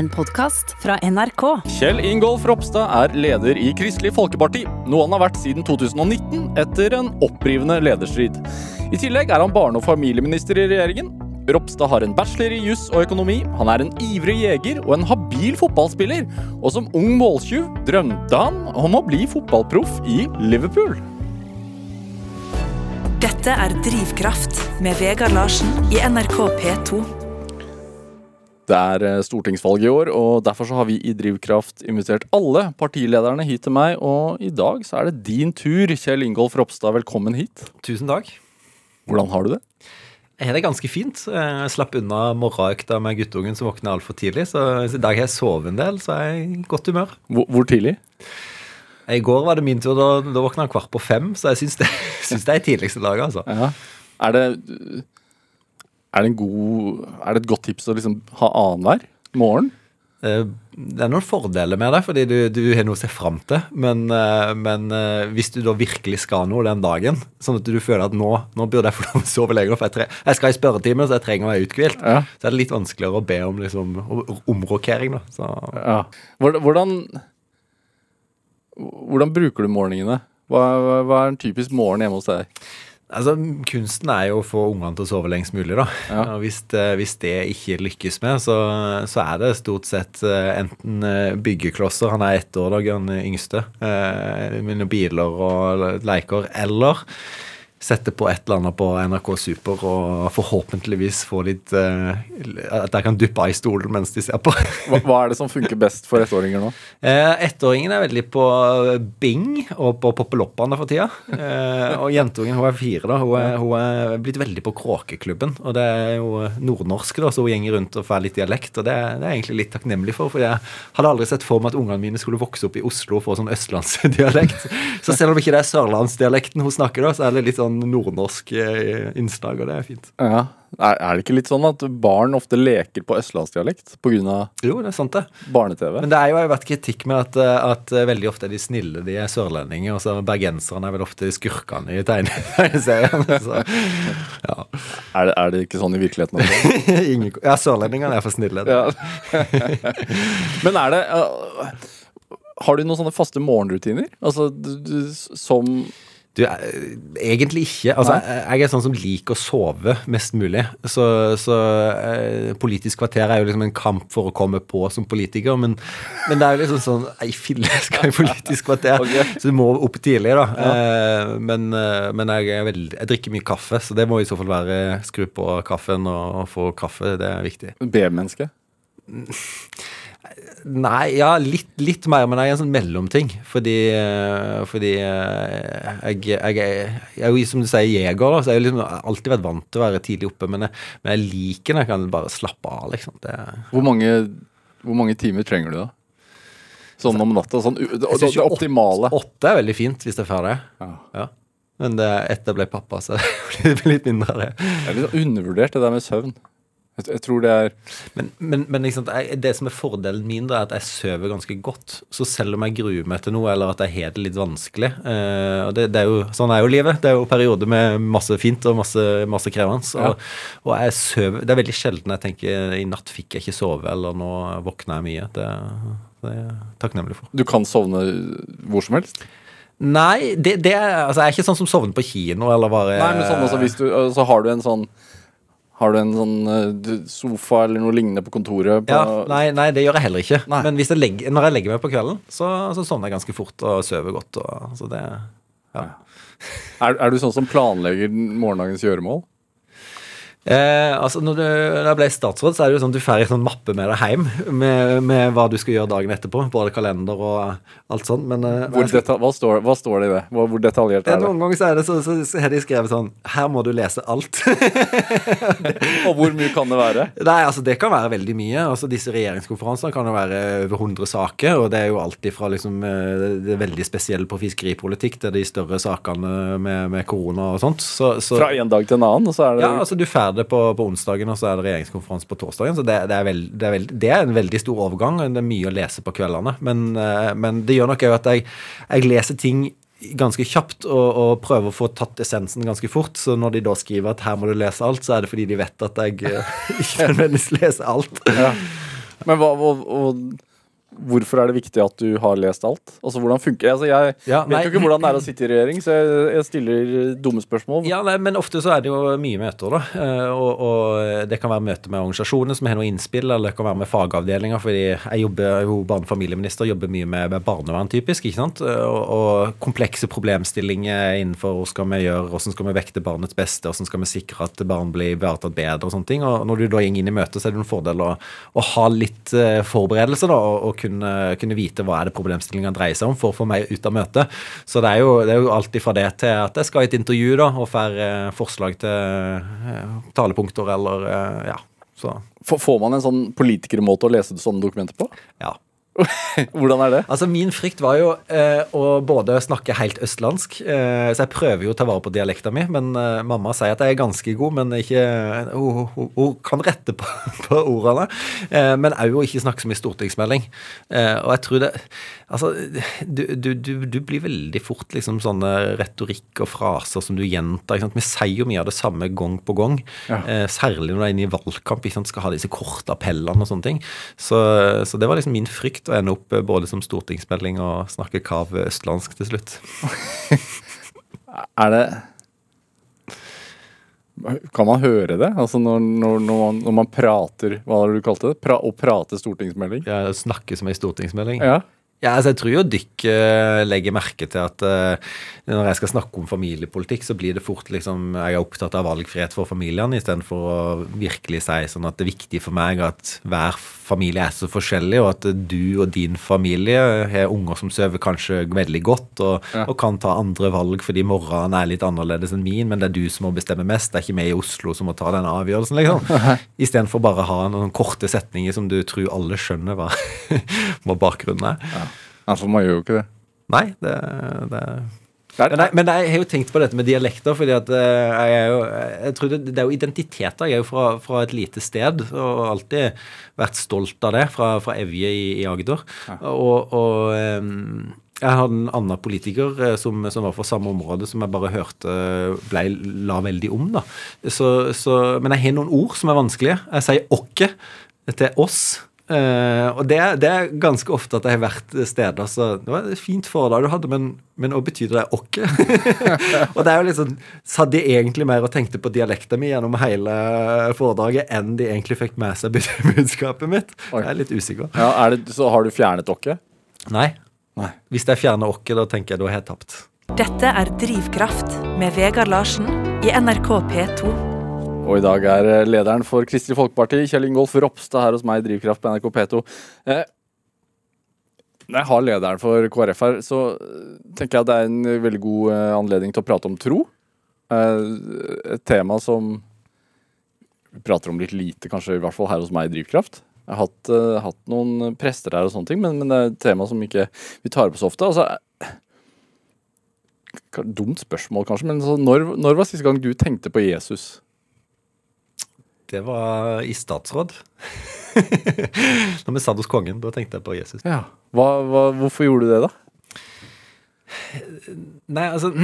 En podkast fra NRK. Kjell Ingolf Ropstad er leder i Kristelig Folkeparti, noe han har vært siden 2019 etter en opprivende lederstrid. I tillegg er han barne- og familieminister i regjeringen. Ropstad har en bachelor i juss og økonomi, han er en ivrig jeger og en habil fotballspiller, og som ung måltyv drømte han om å bli fotballproff i Liverpool. Dette er Drivkraft med Vegard Larsen i NRK P2. Det er eh, stortingsvalg i år, og derfor så har vi i Drivkraft invitert alle partilederne hit til meg, og i dag så er det din tur, Kjell Ingolf Ropstad. Velkommen hit. Tusen takk. Hvordan har du det? Jeg har det ganske fint. Jeg slapp unna morgenøkta med guttungen som våkner altfor tidlig. Så i dag har jeg sovet en del, så er jeg i godt humør. Hvor, hvor tidlig? I går var det min tur. Da, da våkna han kvart på fem, så jeg syns det, det er tidligste laget, altså. Ja. Er det, er det en god Er det et godt tips å liksom ha annenhver morgen? Eh, Det er noen fordeler med det, fordi du, du har noe å se fram til. Men, eh, men eh, hvis du da virkelig skal noe den dagen, sånn at du føler at nå, nå burde jeg få lov å sove lenger, for jeg, tre, jeg skal i spørretimen, så jeg trenger å være uthvilt, Ja. så er det litt vanskeligere å be om liksom, omrokering. da. Så, Ja. Hvordan, hvordan bruker du morgenene? Hva- hva er en typisk morgen hjemme hos deg? Altså, Kunsten er jo å få ungene til å sove lengst mulig. da. Ja. Og hvis, det, hvis det ikke lykkes med, så, så er det stort sett eh, enten eh, byggeklosser Han er ett år, da, han yngste. Eh, med biler og leker. Eller sette på et eller annet på NRK Super og forhåpentligvis få litt uh, At jeg kan duppe i stolen mens de ser på. Hva, hva er det som funker best for ettåringer nå? Uh, Ettåringen er veldig på Bing og på Poppeloppene for tida. Uh, og jentungen hun er fire. da, Hun er, hun er blitt veldig på Kråkeklubben. Og det er jo nordnorsk, da, så hun gjenger rundt og får litt dialekt. Og det, det er jeg egentlig litt takknemlig for, for jeg hadde aldri sett for meg at ungene mine skulle vokse opp i Oslo og få sånn østlandsdialekt. Så selv om ikke det er sørlandsdialekten hun snakker, da, så er det litt sånn nordnorsk eh, innslag, og det er fint. Ja. Er, det ikke litt sånn at barn ofte leker på østlandsdialekt pga. Jo, barne-TV? Men det er jo vært kritikk med at, eh, at eh, veldig ofte er de snille, de er sørlendinger, og så bergenserne er vel ofte skurkene i tegne- tegneserien. Ja. Er det, er det ikke sånn i virkeligheten? også? Ingen, ja, sørlendingene er for snille. Ja. Men er det uh, Har du noen sånne faste morgenrutiner? Altså du, du, som Du, eh, egentlig ikke. Altså, jeg, jeg er sånn som liker å sove mest mulig. Så, så eh, Politisk kvarter er jo liksom en kamp for å komme på som politiker, men, men det er jo liksom sånn Ei, fille, skal i Politisk kvarter. okay. Så du må opp tidlig, da. Eh, men men jeg, veldig, jeg drikker mye kaffe, så det må i så fall være skru på kaffen og få kaffe. Det er viktig. B-menneske? Nei, ja, litt, litt mer, men jeg er en sånn mellomting. Fordi, eh, fordi jeg, jeg, jeg, er- jeg er jo som du sier jeger, så jeg har liksom alltid vært vant til å være tidlig oppe. Men jeg, men jeg liker når jeg kan bare slappe av, liksom. Det, Hvor mange, hvor mange timer trenger du da? Sånn om natta? Sånn, det, det, det optimale? åtte er veldig fint hvis jeg får det. Ja. Ja. Men det, etter jeg ble pappa, så blir det litt mindre av det. Det er litt undervurdert, det der med søvn. Jeg, jeg tror det er Men, men, men jeg, det som er fordelen min, da, er at jeg sover ganske godt. Så selv om jeg gruer meg til noe, eller at jeg har det litt vanskelig eh, og det, det er jo, Sånn er jo livet. Det er jo perioder med masse fint og masse, masse krevende. Ja. Og, og jeg sover Det er veldig sjelden jeg tenker i natt fikk jeg ikke sove, eller nå våkna jeg mye. Det, det er jeg takknemlig for. Du kan sovne hvor som helst? Nei, det, det altså, jeg er ikke sånn som sovner på kino, eller bare Nei, men sånn altså, hvis du, Så har du en sånn Har du en sånn eh, sofa eller noe lignende på kontoret? På, Ja, nei, nei, det gjør jeg heller ikke. Nei. Men hvis jeg legger, når jeg legger meg på kvelden, så, så sovner jeg ganske fort og sover godt. Og, så det, ja. Er, er du sånn som planlegger morgendagens gjøremål? Eh, altså når, du, når jeg ble statsråd, så er det jo sånn at du får en sånn mappe med deg hjem med, med hva du skal gjøre dagen etterpå. Både kalender og alt sånt. Men eh, Hvor detal hva, står, hva står det i det? Hvor, hvor detaljert er det? noen ganger så, er det så, så, så har de skrevet sånn Her må du lese alt. Og hvor mye kan det være? Nei, altså Det kan være veldig mye. Altså Disse regjeringskonferansene kan jo være over 100 saker. Og det er jo alltid fra liksom eh, det, veldig spesielle på fiskeripolitikk til de større sakene med, med korona og sånt. Så, så Fra en dag til en annen, og så er det ja, altså Du får det på, på onsdagen, og så er det regjeringskonferanse på torsdagen. Så det, det, er veld, det, er veld, det er en veldig stor overgang. og Det er mye å lese på kveldene. Men, eh, men det gjør nok òg at jeg, jeg leser ting ganske kjapt og, og prøver å få tatt essensen ganske fort. Så når de da skriver at her må du lese alt, så er det fordi de vet at jeg eh, ikke nødvendigvis leser alt. ja. Men hva, og, og, hvorfor er det viktig at du har lest alt? Altså, hvordan funker? Altså, jeg Ja, vet jo ikke hvordan det er å sitte i regjering, så jeg, jeg stiller dumme spørsmål. Ja, nei, men ofte så er det jo mye møter, da. Eh, Og, og det kan være møter med organisasjoner som har noe innspill, eller det kan være med fagavdelinger. fordi jeg jobber er jo barne- og familieminister, jobber mye med, med barnevern, typisk. ikke sant? Eh, Og, og komplekse problemstillinger innenfor hva skal vi gjøre, hvordan skal vi vekte barnets beste, hvordan skal vi sikre at barn blir ivaretatt bedre og sånne ting. Og når du da går inn i møtet, så er det en fordel å, å ha litt eh, forberedelse, da, og kunne, kunne vite hva er det problemstillinga dreier seg om, for å få meg ut av møtet. Så det er jo, det er jo alt fra det til at jeg skal i et intervju da, og får eh, forslag til eh, talepunkter eller eh, ja. Så Får- Får man en sånn politikermåte å lese sånne dokumenter på? ja. Hvordan er det? Altså Min frykt var jo eh, å både snakke helt østlandsk, eh, så jeg prøver jo å ta vare på dialekta mi, men eh, mamma sier at jeg er ganske god, men ikke Hun, hun, hun kan rette på, på ordene. Eh, men òg å ikke snakke så mye stortingsmelding. Eh, og jeg tror det Altså, du, du, du, du blir veldig fort liksom sånne retorikk og fraser som du gjentar. Vi sier jo mye av det samme gang på gang, Ja. eh, særlig når du er inne i valgkamp. Ikke sant? Skal ha disse korte appellene og sånne ting. Så, så det var liksom min frykt å ende opp eh, både som stortingsmelding og snakke kav østlandsk til slutt. Er det Kan man høre det? Altså når, når, når, man, når man prater Hva var det du kalte det? Pra, å prate stortingsmelding? Ja, Snakke som ei stortingsmelding. Ja. Ja, altså jeg tror jo dykk eh, legger merke til at uh, når jeg skal snakke om familiepolitikk, så blir det fort liksom Jeg er opptatt av valgfrihet for familiene, istedenfor å virkelig si sånn at det er viktig for meg at hver familie er så forskjellig, og at du og din familie har unger som sover kanskje veldig godt, og, Ja. og kan ta andre valg fordi morgenen er litt annerledes enn min, men det er du som må bestemme mest. Det er ikke vi i Oslo som må ta den avgjørelsen, liksom. Istedenfor bare å ha noen korte setninger som du tror alle skjønner hva, hva bakgrunnen er. ja, for man gjør jo ikke det. Nei, det, det men, jeg, men jeg har jo tenkt på dette med dialekter, fordi at eh, jeg er jo jeg tror det, det er jo identiteter. Jeg er jo fra, fra et lite sted og har alltid vært stolt av det, fra, fra Evje i, i Agder. Og, og jeg hadde en annen politiker eh, som, som var fra samme område, som jeg bare hørte ble, la veldig om. da. Så, så, men jeg har noen ord som er vanskelige. Jeg sier åkke til oss. Eh, og det, er- det er ganske ofte at jeg har vært steder så Det var et fint foredrag du hadde, men, men hva betyr det åkke? og det er jo liksom sånn Satt de egentlig mer og tenkte på dialekta mi gjennom hele foredraget enn de egentlig fikk med seg bud- budskapet mitt? Oi. Jeg er litt usikker. ja, er det, så har du fjernet okke? Nei. Nei. Hvis jeg fjerner åkke, da tenker jeg da har jeg tapt. Dette er Drivkraft med Vegard Larsen i NRK P2. Og i dag er eh, lederen for Kristelig Folkeparti, Kjell Ingolf Ropstad, her hos meg i Drivkraft på NRK P2. Eh, når jeg har lederen for KrF her, så eh, tenker jeg at det er en veldig god eh, anledning til å prate om tro. Eh, et tema som vi prater om litt lite, kanskje i hvert fall her hos meg i Drivkraft. Jeg har hatt, eh, hatt noen prester her og sånne ting, men, men det er et tema som ikke vi tar på så ofte. Altså, dumt spørsmål kanskje, men altså, når, når var siste gang du tenkte på Jesus? Det var i statsråd. Når vi satt hos kongen, da tenkte jeg på Jesus. Ja. Hva, hva, hvorfor gjorde du det, da? Nei, altså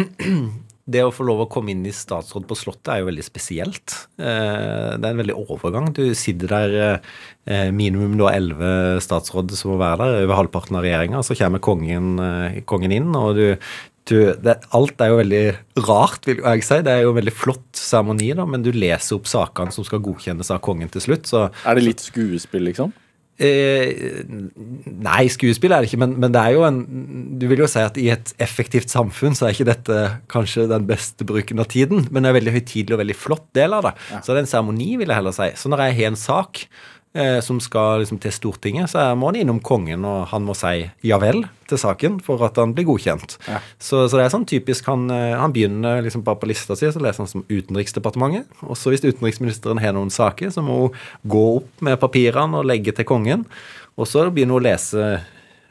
Det å få lov å komme inn i statsråd på Slottet er jo veldig spesielt. Eh, Det er en veldig overgang. Du sitter der minimum minimum da elleve statsråd som må være der, over halvparten av regjeringa. Så kommer kongen, eh, kongen inn, og du, du det, Alt er jo veldig rart, vil jeg si. Det er jo veldig flott seremoni, da, men du leser opp sakene som skal godkjennes av kongen til slutt. så Er det litt skuespill, liksom? Eh, nei, skuespill er det ikke, men, men det er jo en Du vil jo si at i et effektivt samfunn så er ikke dette kanskje den beste bruken av tiden, men det er en veldig høytidelig og veldig flott del av det. Så det er en seremoni, vil jeg heller si. Så når jeg har en sak som skal liksom til Stortinget, så må han innom kongen, og han må si ja vel til saken for at han blir godkjent. Ja. Så, så det er sånn typisk Han, eh, han begynner liksom bare på lista si, så leser han som Utenriksdepartementet. Og så hvis utenriksministeren har noen saker, så må hun gå opp med papirene og legge til kongen. Og så begynner hun å lese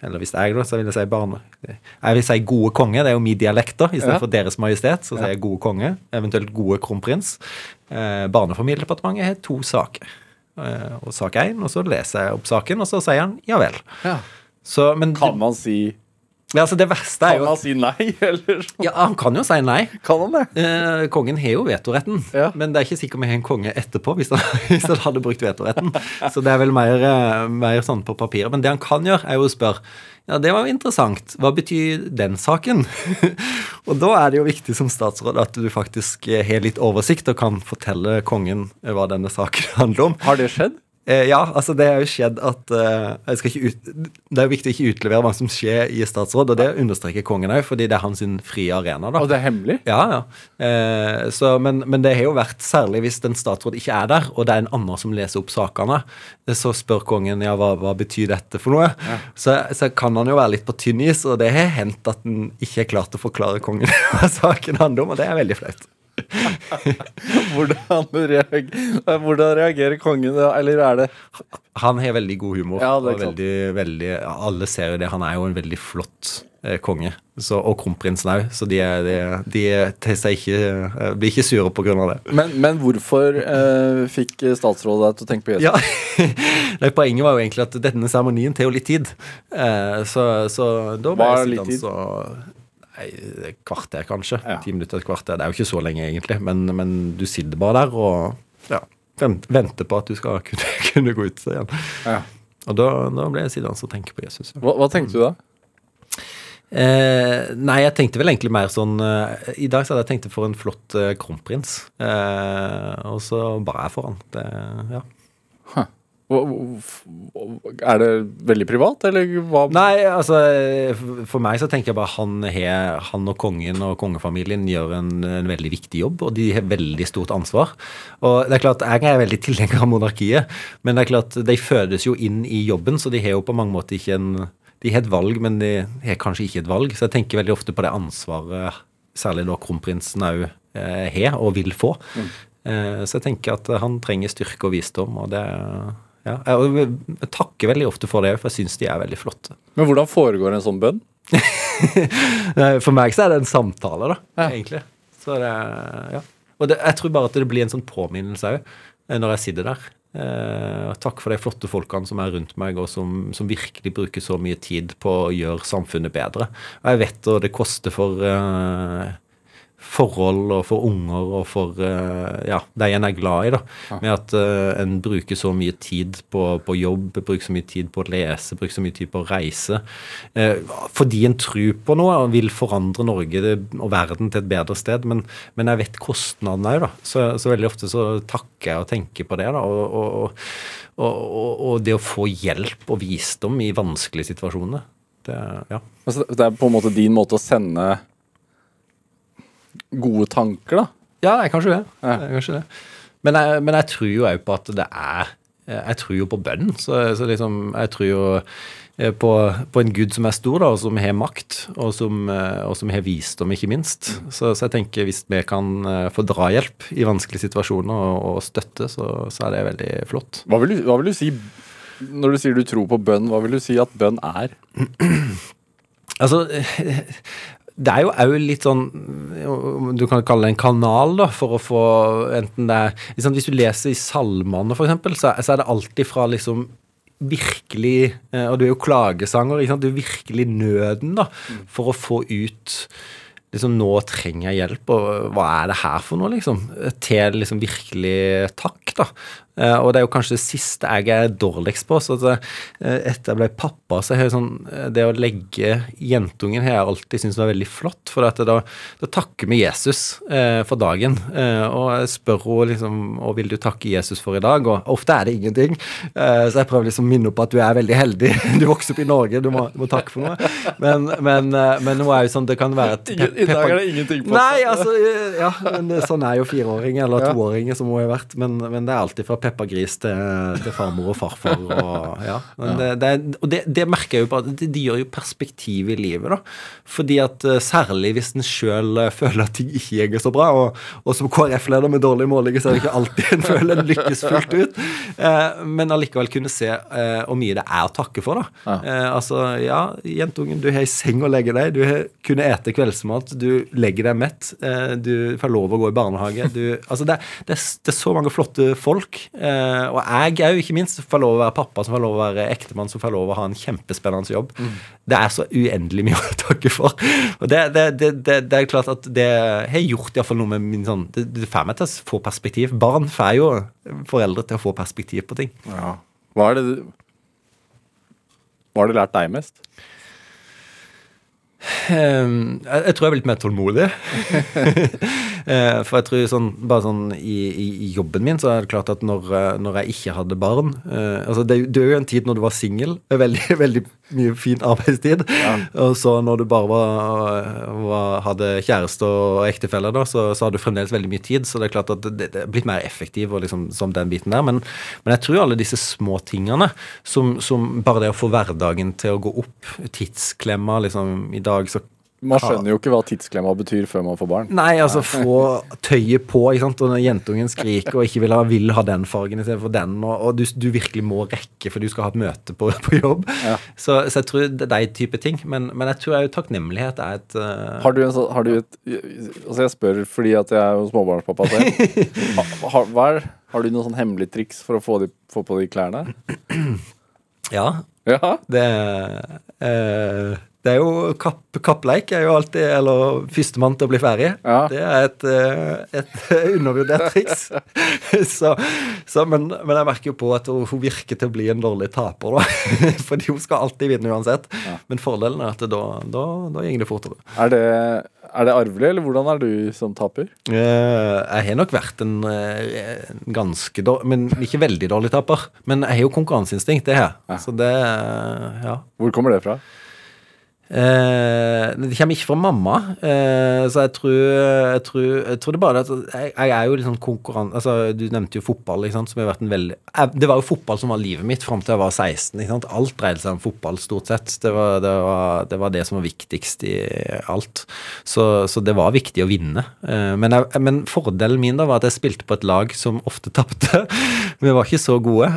eller hvis jeg, da, så vil jeg si barne... Jeg vil si gode konge, det er jo min dialekt, da. Istedenfor Ja. Deres Majestet, så sier jeg gode konge. Eventuelt gode kronprins. Eh, Barnefamiliedepartementet har to saker. Eh, og sak én, og så leser jeg opp saken, og så sier han ja vel. Ja. Så, men Kan man si ja, altså, det verste er Kan han si nei, eller? Ja, han kan jo si nei. Kan han det? Eh, kongen har jo vetoretten, Ja. men det er ikke sikkert vi har en konge etterpå hvis han, hvis han hadde brukt vetoretten. Så det er vel mer, eh, mer sånn på papiret. Men det han kan gjøre, er jo å spørre ja, det var jo interessant. Hva betyr den saken? og da er det jo viktig som statsråd at du faktisk eh, har litt oversikt og kan fortelle kongen hva denne saken handler om. Har det skjedd? Eh, ja, altså det har jo skjedd at eh, ut, Det er jo viktig å ikke utlevere hva som skjer i statsråd, og det understreker kongen òg, fordi det er hans sin frie arena. da. Og det er hemmelig? Ja, ja. Eh, så, men, men det har jo vært, særlig hvis en statsråd ikke er der, og det er en annen som leser opp sakene, så spør kongen ja, hva, hva betyr dette for noe. Så, så kan han jo være litt på tynn is, og det har hendt at en ikke har klart å forklare kongen hva saken handler om, og det er veldig flaut. Hvordan, reager, hvordan reagerer kongen? Eller er det Han har veldig god humor. Ja, veldig, veldig, alle ser jo det. Han er jo en veldig flott eh, konge. Så, og kronprinsen òg. Så de, er- de, de er ikke, eh, blir ikke sure av det. Men, men hvorfor eh, fikk statsrådet deg til å tenke på Jesus? Ja, Nei, Poenget var jo egentlig at denne seremonien tar jo litt tid. Eh, så, så da var, jeg litt tid? så et kvarter, kanskje. Ja. Ti minutter, et kvarter. Det er jo ikke så lenge, egentlig. Men, men du sitter bare der og ja, venter på at du skal kunne, kunne gå ut igjen. Ja. Og da, da ble jeg sittende og tenke på Jesus. Hva, hva tenkte du da? Eh, nei, jeg tenkte vel egentlig mer sånn eh, I dag så hadde jeg tenkt for en flott eh, kronprins. Eh, og så bare jeg for han. Det, ja. Hva- Er det veldig privat, eller hva? Nei, altså eh, for meg så tenker jeg bare han, he, han og kongen og kongefamilien gjør en, en veldig viktig jobb, og de har veldig stort ansvar. Og det er klart, Jeg er veldig tilhenger av monarkiet, men det er klart, de fødes jo inn i jobben, så de har jo på mange måter ikke en De har et valg, men de har kanskje ikke et valg. Så jeg tenker veldig ofte på det ansvaret særlig da kronprinsen òg eh, har og vil få. Mm. så jeg tenker at han trenger styrke og visdom, og det ja, jeg, jeg takker veldig ofte for det, for jeg syns de er veldig flotte. Men hvordan foregår en sånn bønn? For meg så er det en samtale, da, Ja. egentlig. Så det, ja. Og det, jeg tror bare at det blir en sånn påminnelse òg, når jeg sitter der. Eh, takk for de flotte folkene som er rundt meg, og som, som virkelig bruker så mye tid på å gjøre samfunnet bedre. Og jeg vet hva det koster for eh, forhold og for unger og for eh, ja, de en er glad i. da, Med at uh, en bruker så mye tid på, på jobb, bruker så mye tid på å lese, bruker så mye tid på å reise. Uh, fordi en tror på noe og vil forandre Norge og verden til et bedre sted. Men, men jeg vet kostnadene òg, da. Så, så veldig ofte så takker jeg og tenker på det. da, og, og, og, og, og det å få hjelp og visdom i vanskelige situasjoner. Det, ja. Altså, det er på en måte din måte å sende gode tanker, da. Ja, det er kanskje det. Ja. Det er kanskje det. Men, jeg, men jeg tror jo òg på at det er Jeg tror jo på bønn. Så, så liksom, jeg tror jo eh, på, på en gud som er stor, da, og som har makt, og som, eh, og som har visdom, ikke minst. Så, så jeg tenker hvis vi kan eh, få drahjelp i vanskelige situasjoner og, og støtte, så, så er det veldig flott. Hva vil, du, hva vil du si når du sier du tror på bønn? Hva vil du si at bønn er? Altså, det er jo òg litt sånn Du kan kalle det en kanal, da, for å få enten det liksom, Hvis du leser i salmene, eksempel, så, så er det alltid fra liksom virkelig eh, Og du er jo klagesanger. Ikke sant? Du er virkelig nøden da, for å få ut liksom Nå trenger jeg hjelp, og hva er det her for noe, liksom? Til liksom virkelig takk, da. Eh, og det er jo kanskje det siste jeg er dårligst på. så at, eh, Etter jeg ble pappa, så har jeg sånn eh, Det å legge jentungen har jeg alltid syntes var veldig flott. For da, da takker vi Jesus for dagen. Og jeg spør henne liksom Hva vil du takke Jesus for i dag? Og ofte er det ingenting. Så jeg prøver liksom å minne opp at du er veldig heldig. Du vokste opp i Norge, du må, du må takke for noe. Men, men, men nå er jo sånn det kan være et I, I dag er det ingenting på Nei, altså, ja, men sånn er jo fireåringer eller toåringer som må ha vært. Men, men det er alltid fra Peppa Gris til, til farmor og farfar. Og, ja. Det, det, og det, det merker jeg jo på at de, de gjør jo perspektiv i livet, da. Fordi at eh, særlig hvis en sjøl føler at ting ikke går så bra, og, og som KrF-leder med dårlige målinger, så er det ikke alltid en føler en lykkes fullt ut. Eh, men allikevel kunne se eh, hvor mye det er å takke for, da. Eh, altså, ja, jentungen, du har ei seng å legge deg, du har kunne ete kveldsmat, du legger deg mett, eh, du får lov å gå i barnehage. Du, altså det, det, det er så mange flotte folk Eh, og jeg òg, ikke minst, får lov å være pappa, som får lov å være ektemann, som får lov å ha en kjempespennende jobb. Det er så uendelig mye å takke for. Og det, det, det, det, er klart at det har gjort iallfall noe med min sånn Det, det får meg til å få perspektiv. Barn får jo foreldre til å få perspektiv på ting. Ja. Hva er det har det lært deg mest? Ehm, jeg, tror jeg er litt mer tålmodig. Eh, For jeg tror sånn, bare sånn i, i, jobben min så er det klart at når, eh, når jeg ikke hadde barn eh, altså det, det er jo en tid når du var singel, veldig, veldig mye fin arbeidstid. Og så når du bare var, var, hadde kjæreste og ektefelle, da, så, så hadde du fremdeles veldig mye tid. Så det er klart at det, det er blitt mer effektiv og liksom, som den biten der. Men, men jeg tror alle disse små tingene, som, som bare det å få hverdagen til å gå opp, tidsklemma liksom I dag så Man skjønner jo ikke hva tidsklemma betyr før man får barn. Nei, altså få tøyet på, ikke sant? og når jentungen skriker og ikke vil ha, vil ha den fargen istedenfor den, og, og du, du virkelig må rekke for du skal ha et møte på, på jobb. Ja. Så, så jeg tror det er de type ting. Men, men jeg tror jeg, takknemlighet er et uh... Har du, en sånn, har du et Altså, jeg spør fordi at jeg er jo småbarnspappa selv. har, har, har du noen sånn hemmelig triks for å få, de, få på de klærne? Ja. Ja. Det, eh, det er jo kapp, kappleik er jo alltid Eller førstemann til å bli ferdig. Ja. Det er et, eh, et undervurdert triks. så, så, men, men jeg merker jo på at hun virker til å bli en dårlig taper, da. Fordi hun skal alltid vinne uansett. Men fordelen er at da, da, da går det fortere. Er det, er det arvelig, eller hvordan er du som taper? Eh, Jeg har nok vært en eh, en ganske dårlig Men ikke veldig dårlig taper. Men jeg har jo konkurranseinstinkt, det jeg. Ja. Så det Ja. Hvor kommer det fra? Eh, det kommer ikke fra mamma, eh, så jeg tror, jeg, tror, jeg tror det bare at jeg, jeg er jo litt sånn konkurrent altså, Du nevnte jo fotball, ikke sant, som har vært en veldig jeg, Det var jo fotball som var livet mitt fram til jeg var 16. Ikke sant? Alt dreide seg om fotball, stort sett. Det var det, var, det, var det som var viktigst i alt. Så, så det var viktig å vinne. Eh, men, men fordelen min da var at jeg spilte på et lag som ofte tapte. Vi var ikke så gode.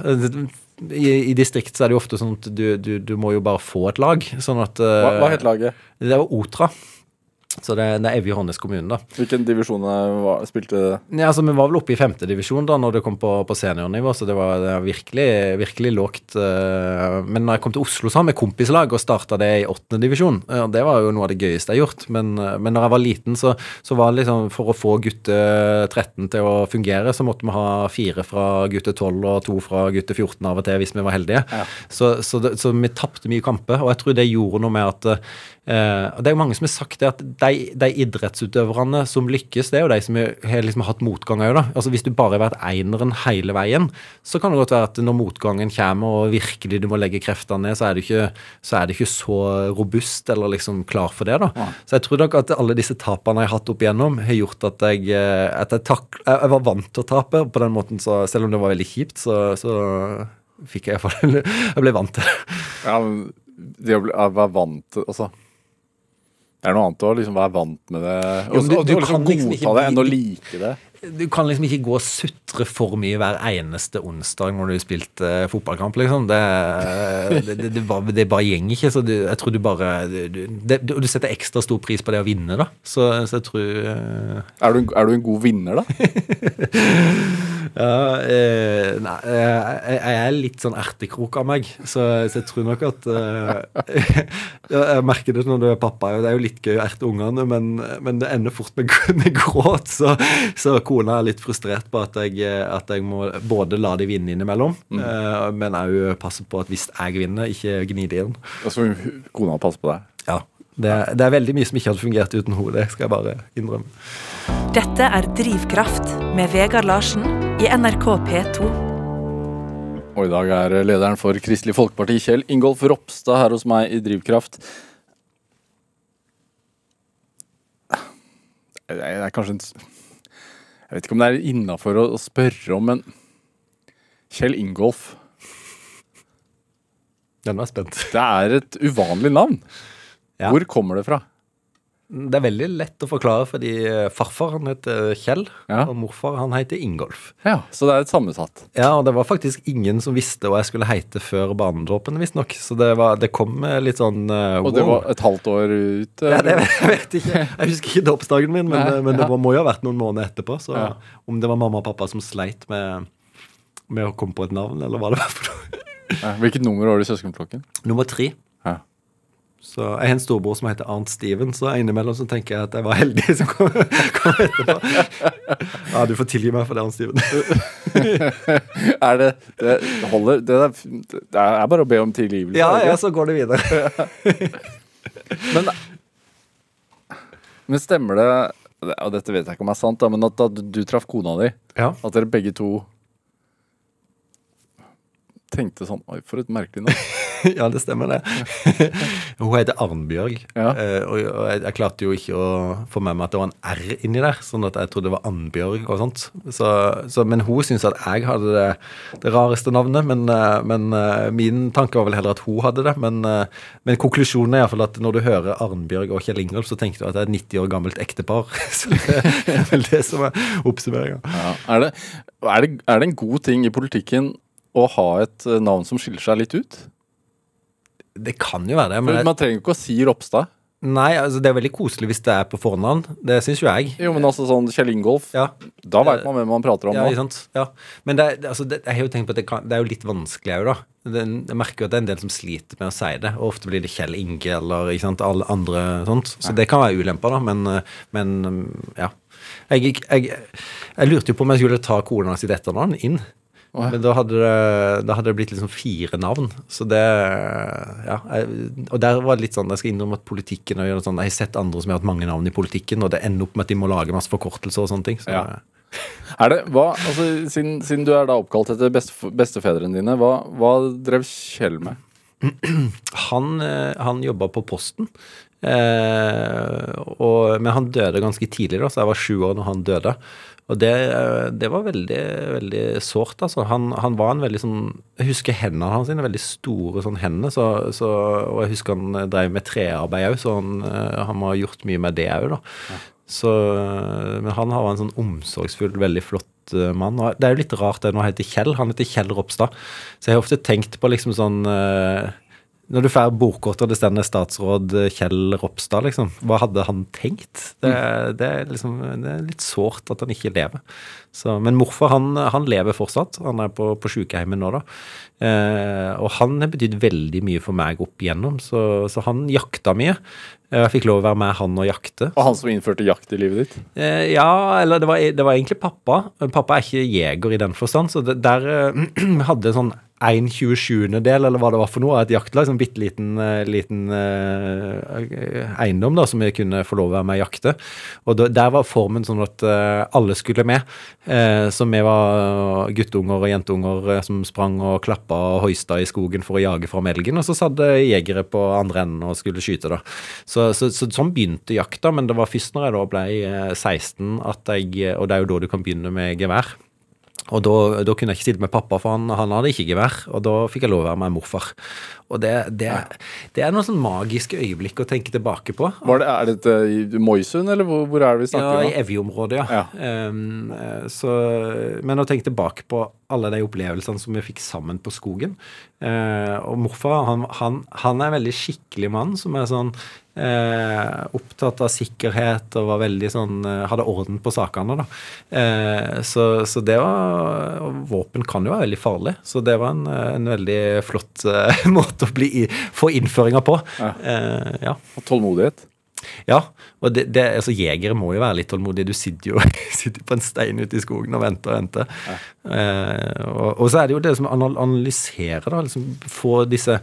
I, i distrikt så er det jo ofte sånn at du, du, du må jo bare få et lag. Sånn at Hva, hva het laget? det var Otra. Så det, det er Evje kommune, da. Hvilken divisjon eh, var- spilte Ja, altså, Vi var vel oppe i femtedivisjon da når det kom på, på seniornivå, så det var, det var virkelig, virkelig lågt. eh, Men når jeg kom til Oslo så hadde vi kompislag og starta det i åttendedivisjon. Det var jo noe av det gøyeste jeg har gjort. Men, eh, men når jeg var liten, så, så var det liksom for å få gutte 13 til å fungere, så måtte vi ha fire fra gutte 12 og to fra gutte 14 av og til hvis vi var heldige. Så, så, det, så vi tapte mye kamper, og jeg tror det gjorde noe med at og Det er jo mange som har sagt det at de, de idrettsutøverne som lykkes, det er jo de som har liksom hatt motgang òg, da. Altså Hvis du bare har vært eineren hele veien, så kan det godt være at når motgangen kommer og virkelig du må legge kreftene ned, så er du ikke så, er det ikke så robust eller liksom klar for det, da. Så jeg tror nok at alle disse tapene jeg har hatt opp igjennom, har gjort at jeg, eh, at jeg, tak, jeg var vant til å tape på den måten, så selv om det var veldig kjipt, så, så fikk jeg iallfall Jeg ble vant til det. Ja, men det å være vant til Altså Det er noe annet å liksom være vant med det og, Jo, du- og, du og liksom kan liksom ikke godta det enn å like det. Du kan liksom ikke gå og sutre for mye hver eneste onsdag når du spilte eh, fotballkamp, liksom. Det, det, det, det, bare, bare gjeng ikke. Så du, jeg tror du bare du, du- setter ekstra stor pris på det å vinne, da. Så, så jeg tror eh, Er du, er du en god vinner, da? Ja, eh, nei, eh, jeg, jeg er litt sånn ertekrok av meg, så, så jeg tror nok at eh, Jeg merker det når du er pappa, det er jo litt gøy å erte ungene, men, men det ender fort med, med gråt. Så, så kona er litt frustrert på at jeg, at jeg må både la de vinne innimellom, eh, men òg passe på at hvis jeg vinner, ikke gni det inn. Så kona passe på deg. Ja. Det, det er veldig mye som ikke hadde fungert uten henne, det skal jeg bare innrømme. Dette er Drivkraft med Vegard Larsen i NRK P2. Og i dag er lederen for Kristelig Folkeparti, Kjell Ingolf Ropstad, her hos meg i Drivkraft. Det er, er kanskje en Jeg vet ikke om det er innafor å, å spørre om, men Kjell Ingolf Den var spent. Det er et uvanlig navn. Ja. Hvor kommer det fra? Det er veldig lett å forklare, fordi eh, farfar han heter Kjell, Ja. og morfar han heter Ingolf. Ja, Så det er et sammensatt. Ja, og det var faktisk ingen som visste hva jeg skulle heite før barnedåpen, visstnok. Så det, var, det kom eh, litt sånn uh, Og det var et halvt år ut? ja, det eller? jeg vet ikke. Jeg husker ikke dåpsdagen min, men, Nei, men det ja. må jo ha vært noen måneder etterpå. Så Ja. om det var mamma og pappa som sleit med med å komme på et navn, eller hva det var for noe. Hvilket nummer var det i søskenflokken? Nummer tre. Så Jeg har en storbror som heter Arnt Steven, så innimellom så tenker jeg at jeg var heldig som kom, kom etterpå. Ja, du får tilgi meg for det, Arnt Steven. Er det Det holder Det er, det er bare å be om tilgivelse. Ja, ja, så går det videre. Men, men stemmer det Og dette vet jeg ikke om er sant, da, men at da du traff kona di, Ja. at dere begge to tenkte sånn Oi, for et merkelig navn. ja, det stemmer det. Hun heter Arnbjørg, Ja. eh, og jeg, jeg klarte jo ikke å få med meg at det var en R inni der, sånn at jeg trodde det var Annbjørg og sånt. Så, så, men hun syntes at jeg hadde det, det rareste navnet, men, eh, men eh, min tanke var vel heller at hun hadde det. Men, men konklusjonen er iallfall at når du hører Arnbjørg og Kjell Ingolf, så tenker du at det er et 90 år gammelt ektepar. Så det er vel det som er oppsummeringa. Ja. Er, er, er det en god ting i politikken å ha et eh, navn som skiller seg litt ut? Det kan jo være det, men Man trenger jo ikke å si Ropstad. nei, altså det er veldig koselig hvis det er på fornavn. Det syns jo jeg. Jo, men altså sånn Kjell Ingolf, Ja, da veit man hvem man prater om Ja, ikke sant? Ja. Men det, altså, det, jeg har jo tenkt på at det, kan, det er jo litt vanskelig òg, da. Det, jeg merker jo at det er en del som sliter med å si det. Og ofte blir det Kjell Inge eller ikke sant, alle andre sånt. Så det kan være ulemper, da. Men, eh, men ja. Jeg, jeg, jeg, jeg lurte jo på om jeg skulle ta kona sitt etternavn inn. Å, ja. Men da hadde, det, da hadde det blitt liksom fire navn. Så det Ja. Jeg, og der var det litt sånn Jeg skal innrømme at politikken og sånn, Jeg har sett andre som har hatt mange navn i politikken, og det ender opp med at de må lage masse forkortelser og sånne ting. Så Ja. Er det, hva, altså, siden, siden du er da oppkalt etter beste, bestefedrene dine, hva, hva drev Kjell med? Han, eh, han jobba på Posten. Eh, og, men han døde ganske tidlig, da, så jeg var sju år når han døde. Og det, eh, det var veldig veldig sårt. altså. Han, han var en veldig sånn Jeg husker hendene hans, sine, veldig store sånn hender. Så, så, og jeg husker han eh, drev med trearbeid òg, så han, eh, han må ha gjort mye med det òg, da. Så, eh, men han var en sånn omsorgsfull, veldig flott mann. Og det er jo litt rart det nå heter Kjell. Han heter Kjell Ropstad. Så jeg har ofte tenkt på liksom sånn Når du får bordkort og det stender statsråd Kjell Ropstad, liksom. Hva hadde han tenkt? Det, det, er liksom, det er litt sårt at han ikke lever. Så, men morfar han, han lever fortsatt. Han er på, på sykehjemmet nå, da. Eh, og han har betydd veldig mye for meg opp igjennom, så, så han jakta mye. Eh, Jeg fikk lov å være med han og jakte. Og han som innførte jakt i livet ditt? Eh, ja, eller det var, det var egentlig pappa. Pappa er ikke jeger i den forstand, så det, der eh, hadde sånn en 27-del, eller hva det var for noe, av et jaktlag. Sånn bitte liten, eh, liten eh, eiendom da, som vi kunne få lov å være med og jakte. Og da, der var formen sånn at eh, alle skulle med. Eh, så vi var guttunger og jentunger eh, som sprang og klappa og hoista i skogen for å jage fram elgen, og så satt jegere på andre enden og skulle skyte, da. Så, så, så sånn begynte jakta, men det var først når jeg da ble eh, 16 at jeg Og det er jo da du kan begynne med gevær. Og da, da kunne jeg ikke sitte med pappa, for han, han hadde ikke gevær. Og da fikk jeg lov å være med morfar. Og det, det, det er noen sånn magiske øyeblikk å tenke tilbake på. Var det, er dette i Moisund, eller hvor, hvor er det vi Ja, snakker i nå? Evje-området, ja. Um, eh, så, men å tenke tilbake på alle de opplevelsene som vi fikk sammen på skogen. Uh, og morfar han, han, han er en veldig skikkelig mann som er sånn eh, opptatt av sikkerhet og var veldig sånn eh, hadde orden på sakene. da. Eh, så, så det var Våpen kan jo være veldig farlig, så det var en, en veldig flott eh, måte å bli, få innføringer på. Ja. Eh, ja. Og Tålmodighet? Ja, og det, det, altså jegere må jo være litt tålmodige. Du sitter jo sitter på en stein ute i skogen og venter og venter. Eh, og, og så er det jo det som analyserer, da. Liksom få disse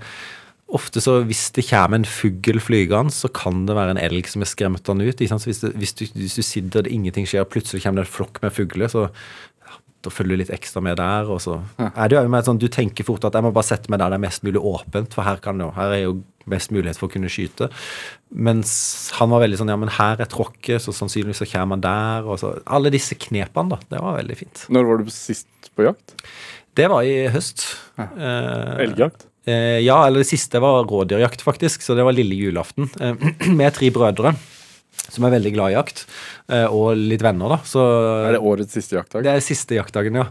Ofte så hvis det kommer en fugl flygende, så kan det være en elg som har skremt den ut. Hvis, det, hvis, du, hvis du sitter og ingenting skjer, og plutselig kommer det en flokk med fugler, så ja, da følger litt ekstra med der. Og så er det jo med sånn, Du tenker fort at jeg må bare sette meg der det er mest mulig åpent, for her, kan jo- her er jo mest mulighet for å kunne skyte. Mens han var veldig sånn ja, men her er tråkket, så sannsynligvis så kommer han der. og så, Alle disse knepene, da. Det var veldig fint. Når var du sist på jakt? Det var i høst. Eh, Elgjakt? Eh, ja, eller det siste var rådyrjakt, faktisk. Så det var lille julaften. Eh, med tre brødre som er veldig glad i jakt. Eh, og litt venner, da. Så Er det årets siste jaktdag? det er siste jaktdagen, ja.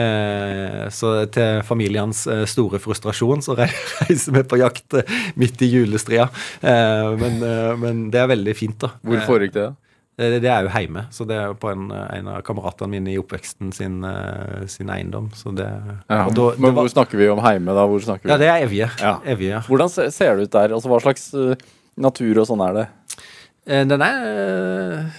Eh, så til familiens eh, store frustrasjon så reiser vi på jakt eh, midt i julestria. Eh, men, men det er veldig fint, da. Hvor foregikk det? Det, det er jo hjemme, så det er på en, en av kameratene mine i oppveksten sin, sin eiendom. Så det, Ja. da- Men var- hvor snakker vi om heime, da? Hvor snakker vi? Ja, det er Evje. Ja. Evje ja. Hvordan ser det ut der? Altså, Hva slags natur og sånn er det? Eh, Den er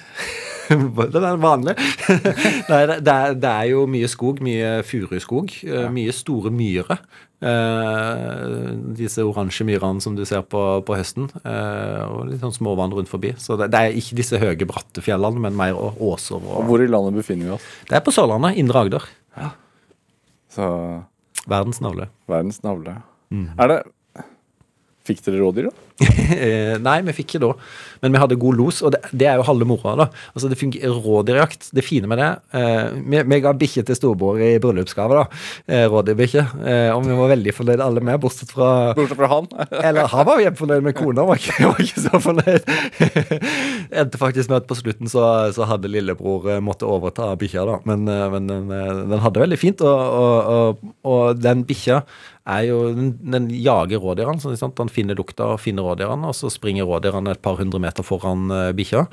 Den er vanlig. Nei, det, er, det er jo mye skog, mye furuskog. Ja. Mye store myrer. Eh, disse oransje myrene som du ser på, på høsten. eh, og litt sånn småvann rundt forbi. Så det, det er ikke disse høye, bratte fjellene, men mer åser. Og Og, hvor i landet befinner vi oss? det er på Sørlandet. Indre Agder. Så Verdens navle. verdens navle. Er det Fikk dere rådyr, da? Eh, Nei, vi fikk ikke da. Men vi hadde god los, og det, det er jo halve moroa. da. Altså, det fungerer Rådyrjakt. Det fine med det eh, Vi, vi ga bikkje til storebror i bryllupsgave, da. Eh, Rådyrbikkje. Eh, og vi var veldig fornøyd alle med, bortsett fra Bortsett fra han? Eller han var hjemmefornøyd med kona, var ikke, var ikke så fornøyd. Endte faktisk med at på slutten så, så hadde lillebror eh, måtte overta bikkja, da. Men, eh, men den, den hadde veldig fint, og, og, og, og den bikkja er jo Den, den jager rådyrene. sånn, sant? Han finner lukta og finner rådyrene, og så springer rådyrene et par hundre meter foran uh, bikkja.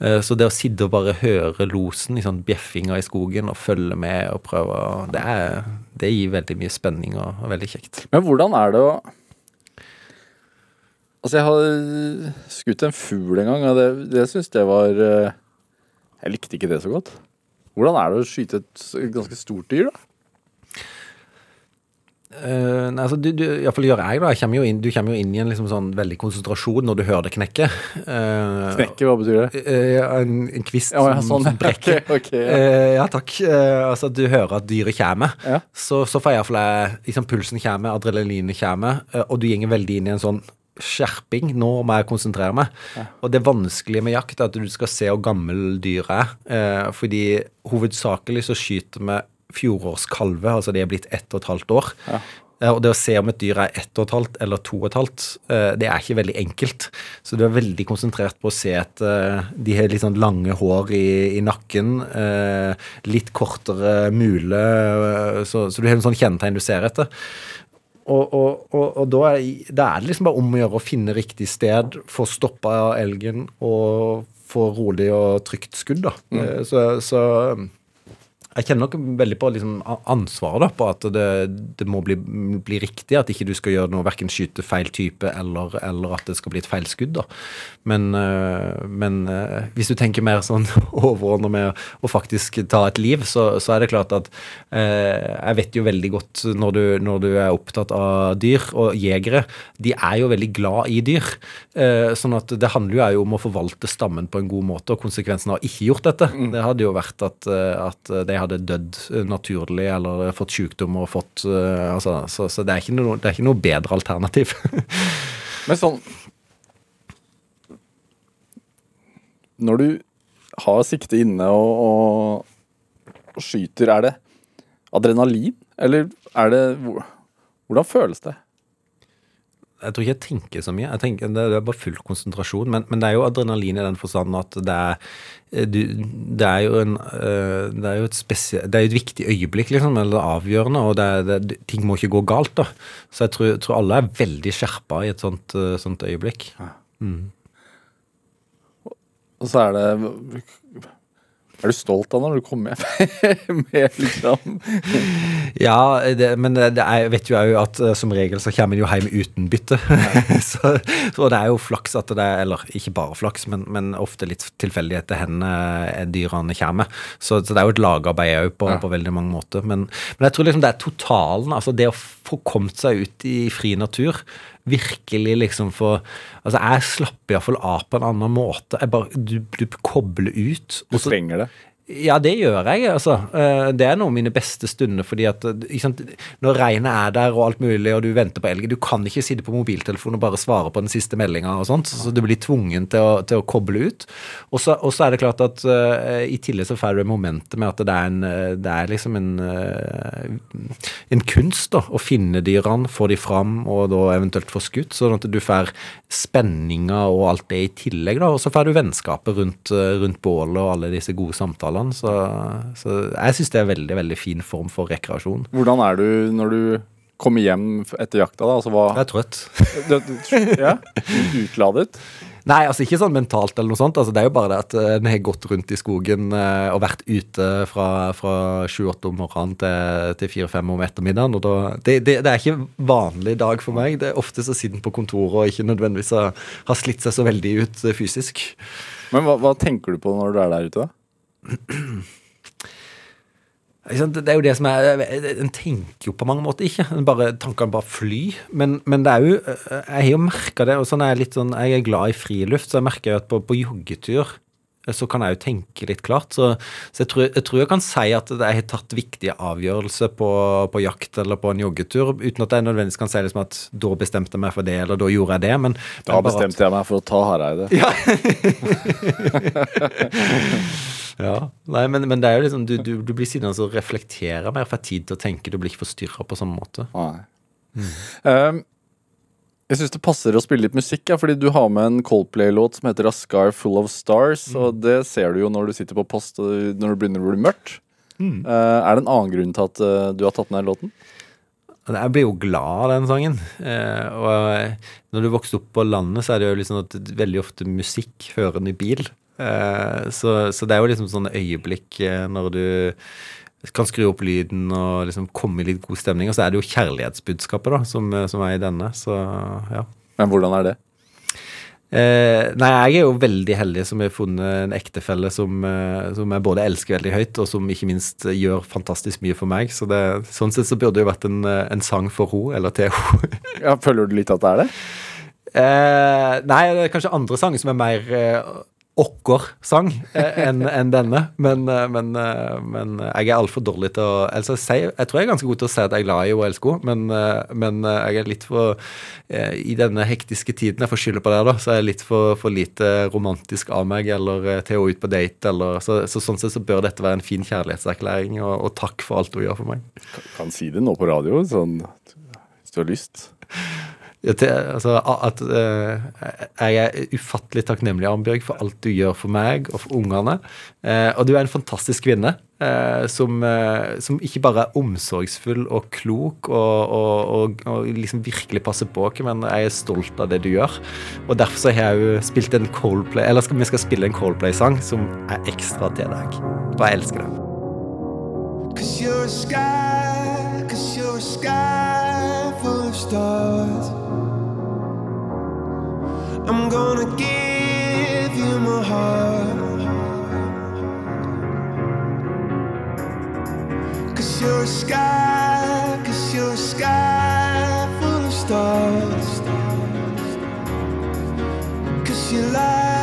Eh, så det å sitte og bare høre losen i sånn bjeffinga i skogen og følge med og prøve det, er, det gir veldig mye spenning og, og veldig kjekt. Men hvordan er det å Altså, jeg har skutt en fugl en gang, og det, det syns jeg var eh, Jeg likte ikke det så godt. Hvordan er det å skyte et ganske stort dyr, da? Uh, nei, altså, du, du, i hvert fall gjør jeg da, jeg kommer jo inn, Du kommer jo inn i en liksom sånn veldig konsentrasjon når du hører det knekke. Uh, Knekke, hva betyr det? Uh, en, en kvist Ja, ja, som, sånn. som brekker. okay, okay, ja. Ja, takk. Altså, du hører at dyret kommer. Ja. Så, så får jeg iallfall liksom, Pulsen kommer, adrenalinet kommer, og du går veldig inn i en sånn skjerping. Nå må jeg konsentrere meg. Og det vanskelige med jakt er at du skal se hvor gammel dyret er. Fordi hovedsakelig så skyter vi fjorårskalver, altså de er blitt ett og et halvt år. Ja. Eh, Og det å se om et dyr er ett og et halvt eller to og et halvt, eh, det er ikke veldig enkelt. Så du er veldig konsentrert på å se at eh, de har litt sånn lange hår i, i nakken, litt kortere mule, så, så du har en sånn kjennetegn du ser etter. Og, og, og, og da, er, da er det liksom bare om å gjøre å finne riktig sted, få stoppa elgen og få rolig og trygt skudd, da. Mm. Så, så jeg kjenner nok veldig på liksom ansvaret da, på at det, det må bli, bli riktig. At ikke du skal gjøre noe, verken skyte feil type eller, eller at det skal bli et feil skudd. da. Men, øh, men øh, hvis du tenker mer sånn overordnet med å faktisk ta et liv, så, så er det klart at eh, jeg vet jo veldig godt når du, når du er opptatt av dyr, og jegere, de er jo veldig glad i dyr. Eh, sånn at det handler jo om å forvalte stammen på en god måte, og konsekvensen av ikke gjort dette, det hadde jo vært at, eh, at de hadde dødd eh, naturlig eller fått sykdom og fått eh, altså, Så, så det, er ikke noe, det er ikke noe bedre alternativ. Men sånn Når du har sikte inne og, og skyter, er det adrenalin? Eller er det Hvordan føles det? Jeg tror ikke jeg tenker så mye. Jeg tenker, det, er bare full konsentrasjon. Men, men det er jo adrenalin i den forstand at det er, eh, du, det er jo en eh, Det er jo et, spesie, det er jo et viktig øyeblikk, liksom, eller avgjørende, og det, det, ting må ikke gå galt. da. Så jeg tror, tror alle er veldig skjerpa i et sånt, eh, sånt øyeblikk. Og så er det Er du stolt av når du kommer hjem med liksom Ja, det, men det, er, vet jo òg at eh, som regel så kommer en jo hjem uten bytte. så, så det er jo flaks at det er Eller ikke bare flaks, men, men ofte litt tilfeldighet til hvor eh, dyrene kommer. Så, så det er jo et lagarbeid òg på, Ja. på veldig mange måter. Men, men jeg tror liksom det er totalen. Altså det å få kommet seg ut i fri natur. Virkelig liksom få Altså, jeg slapper iallfall av på en annen måte. Bare, du, du kobler ut. Og så- stenger det. Ja, det gjør jeg, altså. Eh, Det er noen av mine beste stunder, fordi at eh, sant? når regnet er der og alt mulig, og du venter på elgen Du kan ikke sitte på mobiltelefonen og bare svare på den siste meldinga så du blir tvungen til å, til å koble ut. Og så, er det klart at uh, i tillegg så får du momentet med at det er, en, det er liksom en, uh, en kunst da, å finne dyrene, få de fram og da eventuelt få skutt, sånn at du får spenninga og alt det i tillegg. da, Og så får du vennskapet rundt, rundt bålet og alle disse gode samtalene. Så, så jeg syns det er veldig veldig fin form for rekreasjon. Hvordan er du når du kommer hjem etter jakta? da? Altså, hva, Jeg er trøtt. ja? Utladet? Nei, altså ikke sånn mentalt eller noe sånt. Altså, det er jo bare det at eh, en har gått rundt i skogen eh, og vært ute fra, 7-8 om morgenen til, til 4-5 om ettermiddagen. Og da, det, det, det er ikke vanlig dag for meg. Det er Ofte så sitter på kontoret og ikke nødvendigvis har, har slitt seg så veldig ut eh, fysisk. Men hva, hva tenker du på når du er der ute, da? Det er jo det som er En tenker jo på mange måter ikke. Bare, tankene bare flyr. Men, men det er jo Jeg har jo merka det. og sånn er Jeg litt sånn, jeg er glad i friluft, så jeg merker jo at på, på joggetur så kan jeg jo tenke litt klart. Så, så jeg, tror, jeg tror jeg kan si at jeg har tatt viktige avgjørelser på, på jakt eller på en joggetur, uten at jeg nødvendigvis kan si liksom at da bestemte jeg meg for det, eller da gjorde jeg det. Men, Da at- bestemte jeg meg for å ta Hareide. ja. ja. Nei, men, men det er jo liksom du, du, du blir sittende og reflektere mer, får tid til å tenke. Du blir ikke forstyrra på samme måte. Nei. Um, jeg syns det passer å spille litt musikk, ja, fordi du har med en Coldplay-låt som heter A Scar Full of Stars. Og det ser du jo når du sitter på post og når det begynner å bli mørkt. Uh, er det en annen grunn til at uh, du har tatt den låten? Jeg blir jo glad av den sangen. Eh, og når du vokser opp på landet, så er det jo liksom at veldig ofte musikk hører en i bil. Eh, så, så det er jo liksom sånne øyeblikk eh, når du kan skru opp lyden og liksom komme i litt god stemning. Og så er det jo kjærlighetsbudskapet da, som, eh, som er i denne. Så ja. Men hvordan er det? Eh, nei, jeg er jo veldig heldig som har funnet en ektefelle som, som jeg både elsker veldig høyt, og som ikke minst gjør fantastisk mye for meg. Så det, sånn sett så burde det jo vært en, en sang for henne, eller til henne. Ja, føler du litt at det er det? Eh, nei, det er kanskje andre sanger som er mer eh, okkor-sang eh, enn en denne. Men, eh, men, eh, men jeg er altfor dårlig til å altså, si, Jeg tror jeg er ganske god til å si at jeg er glad i og elsker henne, men, jeg er litt for I denne hektiske tiden jeg får skylde på det, da, så er jeg litt for, for lite romantisk av meg, eller til å ut på date, eller så, så Sånn sett så bør dette være en fin kjærlighetserklæring, og, og takk for alt hun gjør for meg. Kan si det nå på radio, sånn hvis du har lyst. Altså, at uh, Jeg er ufattelig takknemlig, Arnbjørg, for alt du gjør for meg og for ungene. Uh, og du er en fantastisk kvinne uh, som, som ikke bare er omsorgsfull og klok og, og, og, og liksom virkelig passer på oss, men jeg er stolt av det du gjør. Og derfor har jeg jo spilt en Coldplay Eller skal, vi skal spille en Coldplay-sang som er ekstra til deg. Og jeg elsker det. Cause you're a sky, cause you're a sky full of stars. I'm gonna give you my heart. Cause you're a sky, cause you're a sky full of stars. Cause you light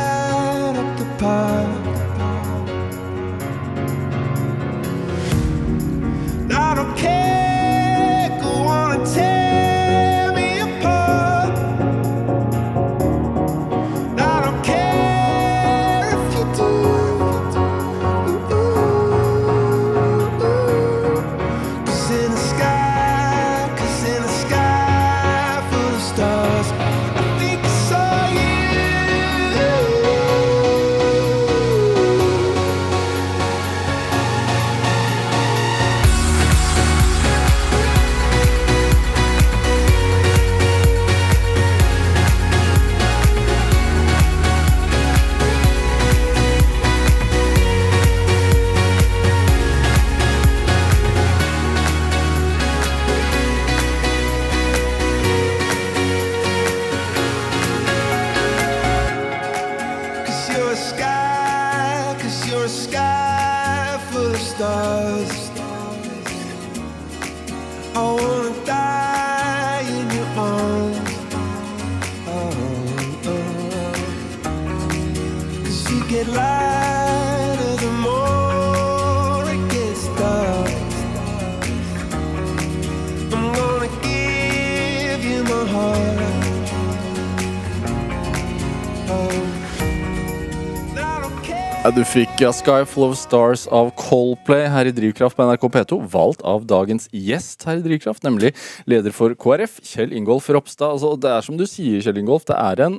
du fikk A Sky Full of Stars av Coldplay her i Drivkraft på NRK P2, valgt av dagens gjest her i Drivkraft, nemlig leder for KrF, Kjell Ingolf Ropstad. Altså, det er som du sier, Kjell Ingolf, det er en,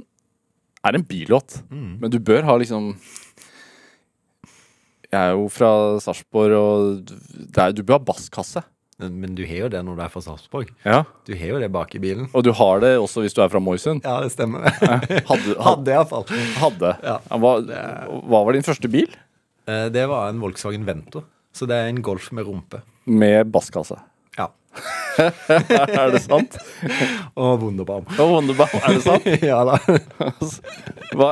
er en billåt, men du bør ha liksom Jeg er jo fra Sarpsborg, og er, du bør ha basskasse. Men du har jo det når du er fra Sarpsborg. Ja. Du har jo det bak i bilen. Og du har det også hvis du er fra Moisund? Ja, det stemmer. Hadde, hadde, Hadde iallfall. hadde. Ja. Hva, hva var din første bil? Eh, Det var en Volkswagen Vento. Så det er en Golf med rumpe. Med basskasse. Er det sant? Og Wunderbaum. Og Wunderbaum, er det sant? ja da. Hva,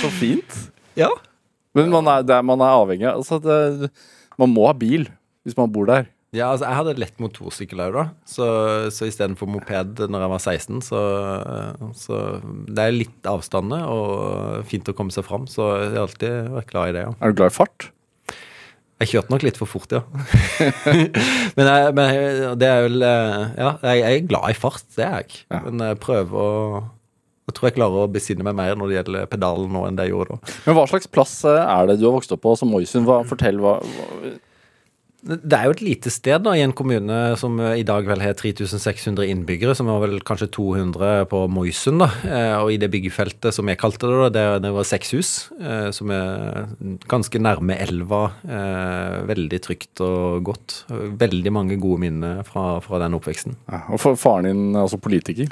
så fint. Ja. Men man er, det er, man er avhengig av altså det, Man må ha bil hvis man bor der. Ja, altså Jeg hadde lett motorsykkel òg, da. Så, så istedenfor moped når jeg var 16, så, så Det er litt avstander og fint å komme seg fram, så jeg har alltid vært glad i det. ja. Er du glad i fart? Jeg kjørte nok litt for fort, ja. men, jeg, men det er vel eh, Ja, jeg, er glad i fart, det er jeg. Ja. Men jeg prøver å Jeg tror jeg klarer å besinne meg mer når det gjelder pedalen nå enn det jeg gjorde da. Men hva slags plass eh, er det du har vokst opp på som Moisund? Fortell hva, hva Det er jo et lite sted da, i en kommune som i dag vel har 3600 innbyggere, som var vel kanskje 200 på Moisund. da, Eh, Og i det byggefeltet som jeg kalte det, da, det, var seks hus, eh, som er ganske nærme elva. eh, Veldig trygt og godt. Veldig mange gode minner fra, fra den oppveksten. ja, Og faren din er altså politiker?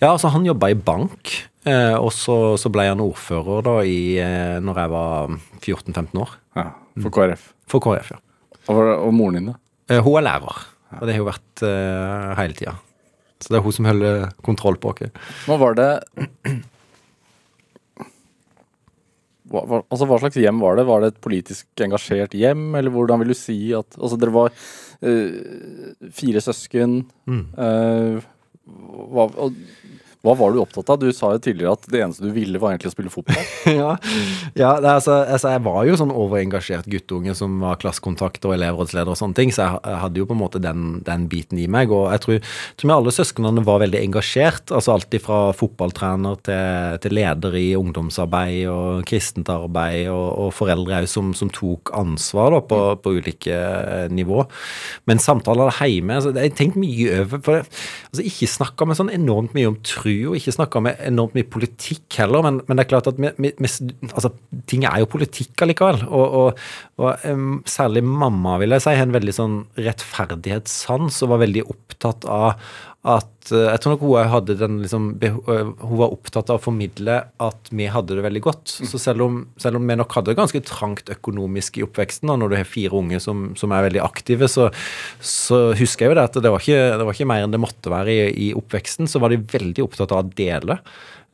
Ja, altså han jobba i bank, eh, og så, så ble han ordfører da i, når jeg var 14-15 år. Ja, for KrF. For KrF, ja. Og, og moren din, da? Eh, Hun er lærer, og det har hun vært uh, hele tida. Så det er hun som holder kontroll på oss. Hva var det hva, hva, altså, hva slags hjem var det? Var det et politisk engasjert hjem, eller hvordan vil du si at Altså, dere var uh, fire søsken. eh, hva, og, hva var du opptatt av? Du sa jo tidligere at det eneste du ville, var egentlig å spille fotball. ja, ja det altså, altså, jeg var jo sånn overengasjert guttunge som var klassekontakt og elevrådsleder og sånne ting, så jeg, hadde jo på en måte den, den biten i meg. Og jeg tror, tror alle søsknene var veldig engasjert. altså Alltid fra fotballtrener til, til leder i ungdomsarbeid og kristent arbeid, og, og foreldre òg som, som tok ansvar da, på, på ulike nivå. Men samtaler hjemme altså, Jeg har tenkt mye over for det, altså, Ikke snakka med sånn enormt mye om tru, og ikke snakka med enormt mye politikk heller, men, men det er klart at vi, vi, altså, ting er jo politikk allikevel. Og, og, og særlig mamma, vil jeg si, har en veldig sånn rettferdighetssans og var veldig opptatt av at eh, Jeg tror nok hun hadde den liksom eh, Hun var opptatt av å formidle at vi hadde det veldig godt. Så selv om, selv om vi nok hadde det ganske trangt økonomisk i oppveksten, og når du har fire unge som, som er veldig aktive, så, så husker jeg jo det at det var ikke, det var ikke mer enn det måtte være i, i oppveksten. Så var de veldig opptatt av å dele.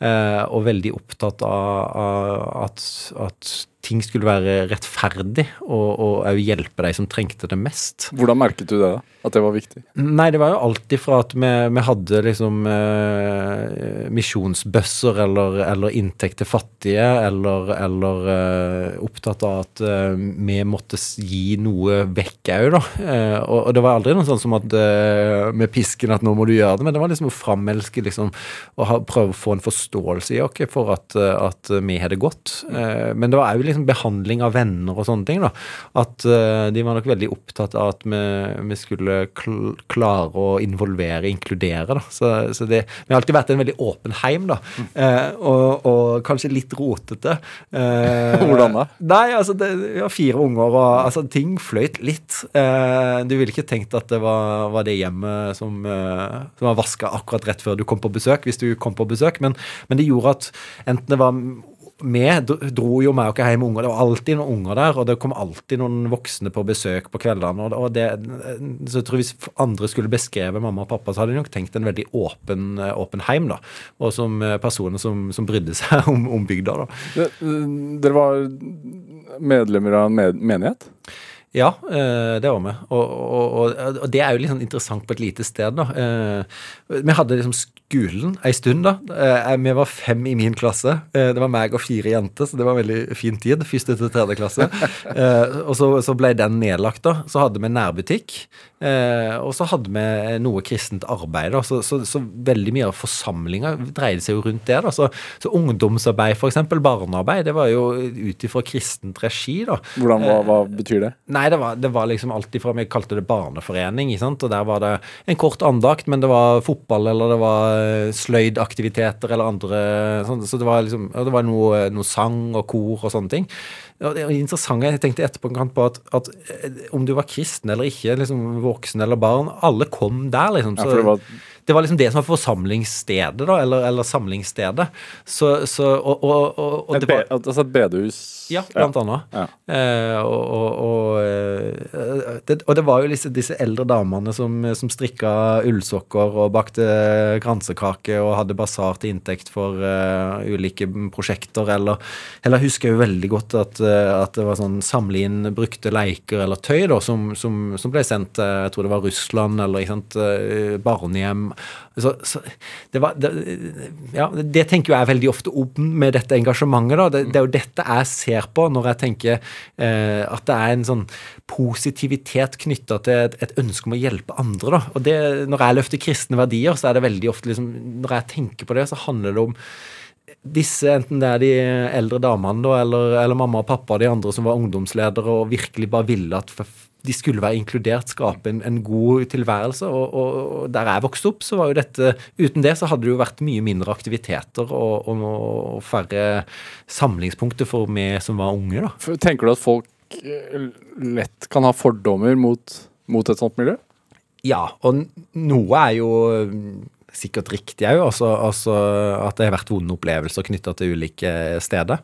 Eh, og veldig opptatt av, av at, at ting skulle være rettferdig, og, òg hjelpe de som trengte det mest. Hvordan merket du det, da? At det var viktig? Nei, det var jo alltid fra at vi, vi hadde liksom eh, misjonsbøsser eller, eller inntekt til fattige, eller, eller eh, opptatt av at eh, vi måtte gi noe vekk òg, da. Eh, og, og det var aldri noe sånn som at eh, med pisken at nå må du gjøre det, men det var liksom å framelske liksom, og ha, prøve å få en forståelse i oss for at, eh, at vi har det godt. Men det var òg liksom behandling av venner og sånne ting, da. At uh, de var nok veldig opptatt av at vi, vi skulle kl klare å involvere, inkludere. Da. Så, så det, vi har alltid vært en veldig åpen heim, da. Uh, og, og kanskje litt rotete. Uh, Hvordan da? Nei, altså det, Vi har fire unger, og altså, ting fløyt litt. Du ville ikke tenkt at det var, var det hjemmet som, som var vaska akkurat rett før du kom på besøk, hvis du kom på besøk, men, men det gjorde at enten det var vi dro jo jo med oss hjem med unger. Det var alltid noen unger der, og det kom alltid noen voksne på besøk på kveldene. Og, og det, så jeg tror Hvis andre skulle beskrevet mamma og pappa, så hadde de nok tenkt en veldig åpen, eh, åpen heim. da, Og som eh, personer som, som brydde seg om, om bygda. da. Det, dere var medlemmer av en med menighet? Ja, eh, det var vi. Og, og, og, og det er jo litt sånn interessant på et lite sted, da. Eh, Vi hadde liksom skolen ei stund, da. Eh, Vi var fem i min klasse. Eh, Det var meg og fire jenter, så det var en veldig fin tid. Første til tredje klasse. Eh, Og så, så ble den nedlagt, da. Så hadde vi nærbutikk. Og så hadde vi noe kristent arbeid, da. Så, så, så veldig mye av forsamlinga dreide seg jo rundt det, da. Så, så ungdomsarbeid, eksempel, barnearbeid, det var jo ut ifra kristent regi, da. Hvordan, hva, hva betyr det? Nei, det var, det var liksom alt ifra Vi kalte det barneforening, ikke sant? og der var det en kort andakt, men det var fotball eller det var sløydaktiviteter eller andre sånn, Så det var liksom Det var noe, noe sang og kor og sånne ting. Det er interessant, Jeg tenkte etterpå på at, at eh, om du var kristen eller ikke, liksom voksen eller barn, alle kom der. liksom. Ja, Så for det var det var liksom det som var forsamlingsstedet, da, eller, eller samlingsstedet. Så, så, og, og, og, et, det var, altså et bedehus. ja, blant annet. Ja. Eh, eh, det, og det var jo disse, disse eldre damene som, som strikka ullsokker og bakte kransekake og hadde basar til inntekt for uh, ulike prosjekter. Eller, eller husker jeg jo veldig godt at, at det var sånn samle inn brukte leker eller tøy da, som, som, som ble sendt til jeg tror det var Russland eller ikke sant, eh, barnehjem. Så, så det, var, det, ja, det tenker jeg veldig ofte om med dette engasjementet. da, Det, det er jo dette jeg ser på når jeg tenker eh, at det er en sånn positivitet knytta til et, et ønske om å hjelpe andre. da, og det, Når jeg løfter kristne verdier, så er det veldig ofte liksom, Når jeg tenker på det, så handler det om disse, enten det er de eldre damene da, eller, eller mamma og pappa, de andre som var ungdomsledere og virkelig bare ville at de skulle være inkludert, skape en, en god tilværelse. Og, og, og der jeg vokste opp, så var jo dette Uten det så hadde det jo vært mye mindre aktiviteter og, og, og færre samlingspunkter for meg som var unge, da. Tenker du at folk eh, lett kan ha fordommer mot, mot et sånt miljø? Ja, og noe er jo sikkert riktig òg. Altså, altså at det har vært vonde opplevelser knytta til ulike steder.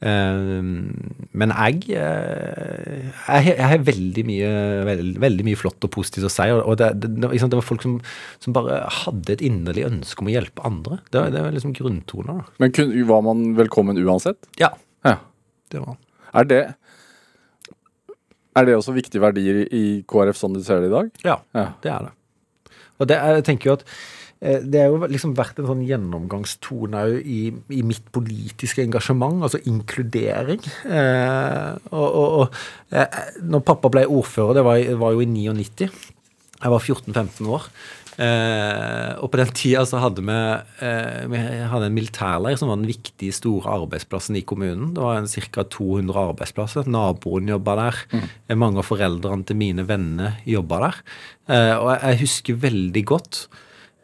Eh, men jeg, eh, jeg, har- jeg har veldig mye, veldig, veldig mye flott og positivt å si. Og det, det, det var folk som, som bare hadde et inderlig ønske om å hjelpe andre. Det, det var liksom grunntoner. da. Men kun, var man velkommen uansett? Ja, Ja. det var Er det Er det også viktige verdier i KrF sånn du ser det i dag? Ja, Ja. det er det. Og det, jeg tenker jo at det har jo liksom vært en sånn gjennomgangstone i, i mitt politiske engasjement, altså inkludering. Eh, og, og, og eh, når pappa ble ordfører, det var, var jo i 99, jeg var 14-15 år. Eh, og på den tida så hadde vi, eh, vi hadde en militærleir som var den viktige, store arbeidsplassen i kommunen. Det var ca. 200 arbeidsplasser. Naboen jobba der. Mm. Mange av foreldrene til mine venner jobba der. Eh, og jeg, jeg husker veldig godt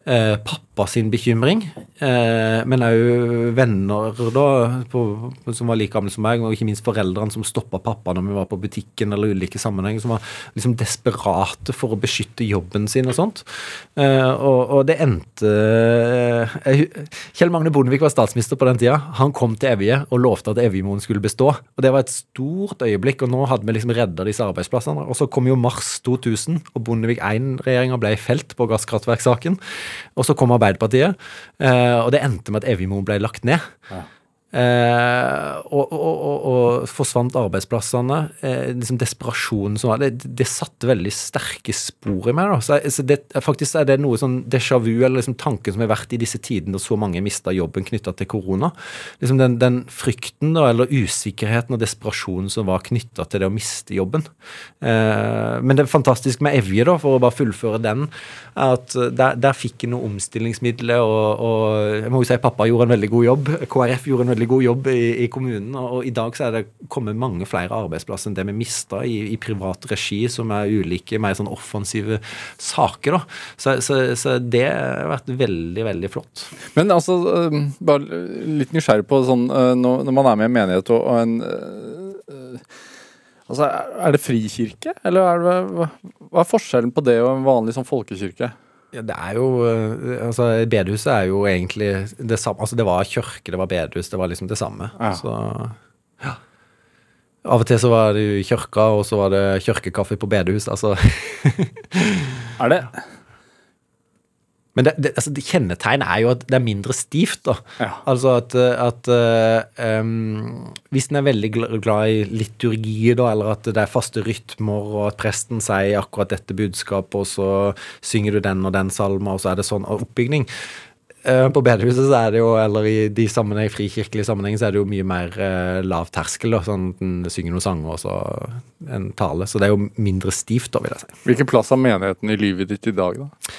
eh, pappa sin bekymring, eh, men òg venner da, på, som var like gamle som meg, og ikke minst foreldrene som stoppa pappa når vi var på butikken eller ulike sammenhenger, som var liksom desperate for å beskytte jobben sin og sånt. Eh, og, og det endte eh, Kjell Magne Bondevik var statsminister på den tida. Han kom til Evje og lovte at Evjemoen skulle bestå. Og Det var et stort øyeblikk, og nå hadde vi liksom redda disse arbeidsplassene. Og så kom jo mars 2000, og Bondevik I-regjeringa ble felt på gasskraftverksaken. Og så kom Arbeiderpartiet, eh, og det endte med at Evjemoen ble lagt ned. Eh, og, og, og, forsvant arbeidsplassene. Eh, liksom Desperasjonen som var det, det satte veldig sterke spor i meg. Da. Så, så det, faktisk er det noe sånn déjà vu, eller liksom tanken som har vært i disse tidene da så mange mista jobben knytta til korona. Liksom den, den frykten da, eller usikkerheten og desperasjonen som var knytta til det å miste jobben. Eh, men det er fantastisk med Evje, da, for å bare fullføre den, er at der, der fikk jeg noe omstillingsmidler, og, og jeg må jo si pappa gjorde en veldig god jobb. KrF gjorde en veldig god jobb i, i kommunen, og, i dag så er det kommet mange flere arbeidsplasser enn det vi mista i, i privat regi, som er ulike, mer sånn offensive saker. da. Så, så, så det har vært veldig, veldig flott. Men altså, øh, bare litt nysgjerrig på sånn øh, når, man er med i en menighet og, en øh, Altså, er- det frikirke, eller er det, hva er forskjellen på det og en vanlig sånn folkekirke? Ja, det er jo eh, Altså, bedehuset er jo egentlig det samme. Altså, det var kirke, det var bedehus, det var liksom det samme. Ja. Så ja. Av og til så var det jo kirka, og så var det kirkekaffe på bedehus. Altså. Er det? Men det, det, altså, det kjennetegn er jo at det er mindre stivt, da. Ja. Altså at, at eh, em, Hvis en er veldig glad i liturgi, da, eller at det er faste rytmer, og at presten sier akkurat dette budskapet, og så synger du den og den salma, og så er det sånn oppbygning. Eh, På bedehuset så er det jo, eller i de sammenheng, frikirkelige sammenheng, så er det jo mye mer eh, lav terskel. Da, sånn at en synger noen sanger og så en tale. Så det er jo mindre stivt, da, vil jeg si. Hvilken plass har menigheten i livet ditt i dag, da?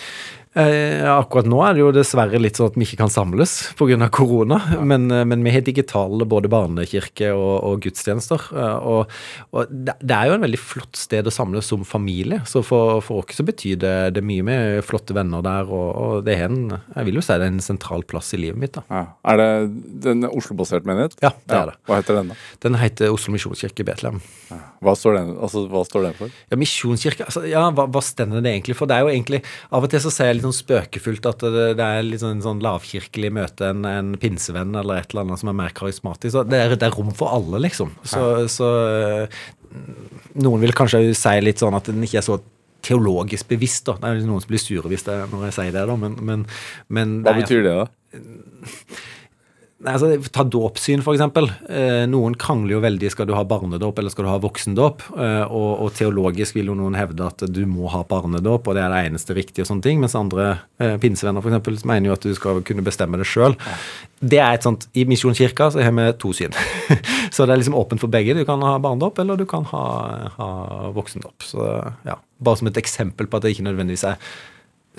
Eh, akkurat nå er det jo dessverre litt sånn at vi ikke kan samles pga. korona. Men, eh, men vi har digitale både barnekirke og, og gudstjenester. eh, Og, og det, det er jo en veldig flott sted å samles som familie. Så for, for oss så betyr det, det mye med flotte venner der. Og, og det er en, jeg vil jo si det er en sentral plass i livet mitt. da. Ja. Er det den Oslo-basert menighet? Ja, det er det. Hva heter den, da? Den heter Oslo misjonskirke Betlehem. Hva står den, altså, hva står den for? Ja, Misjonskirke altså, Ja, hva, hva stender det egentlig for? Det er jo egentlig Av og til så sier jeg litt sånn spøkefullt at det, det er litt sånn, sånn lavkirkelig møte enn en pinsevenn eller et eller annet som er mer karismatisk. Så det er, det er rom for alle, liksom. Så, så Noen vil kanskje si litt sånn at den ikke er så teologisk bevisst. da. Det er noen som blir sure hvis det, når jeg sier det, da, men, men, men Hva betyr det, da? Nei, altså, ta dåpssyn, eksempel. Eh, noen krangler jo veldig skal du ha barnedåp eller skal du ha voksendåp. Eh, og, og teologisk vil jo noen hevde at du må ha barnedåp, og det er det eneste riktige, og sånne ting, mens andre eh, pinsevenner for eksempel, mener jo at du skal kunne bestemme det sjøl. Det er et sånt, I Misjonskirka så har vi to syn. så det er liksom åpent for begge. Du kan ha barnedåp, eller du kan ha, ha voksendåp. Så ja, Bare som et eksempel på at det ikke nødvendigvis er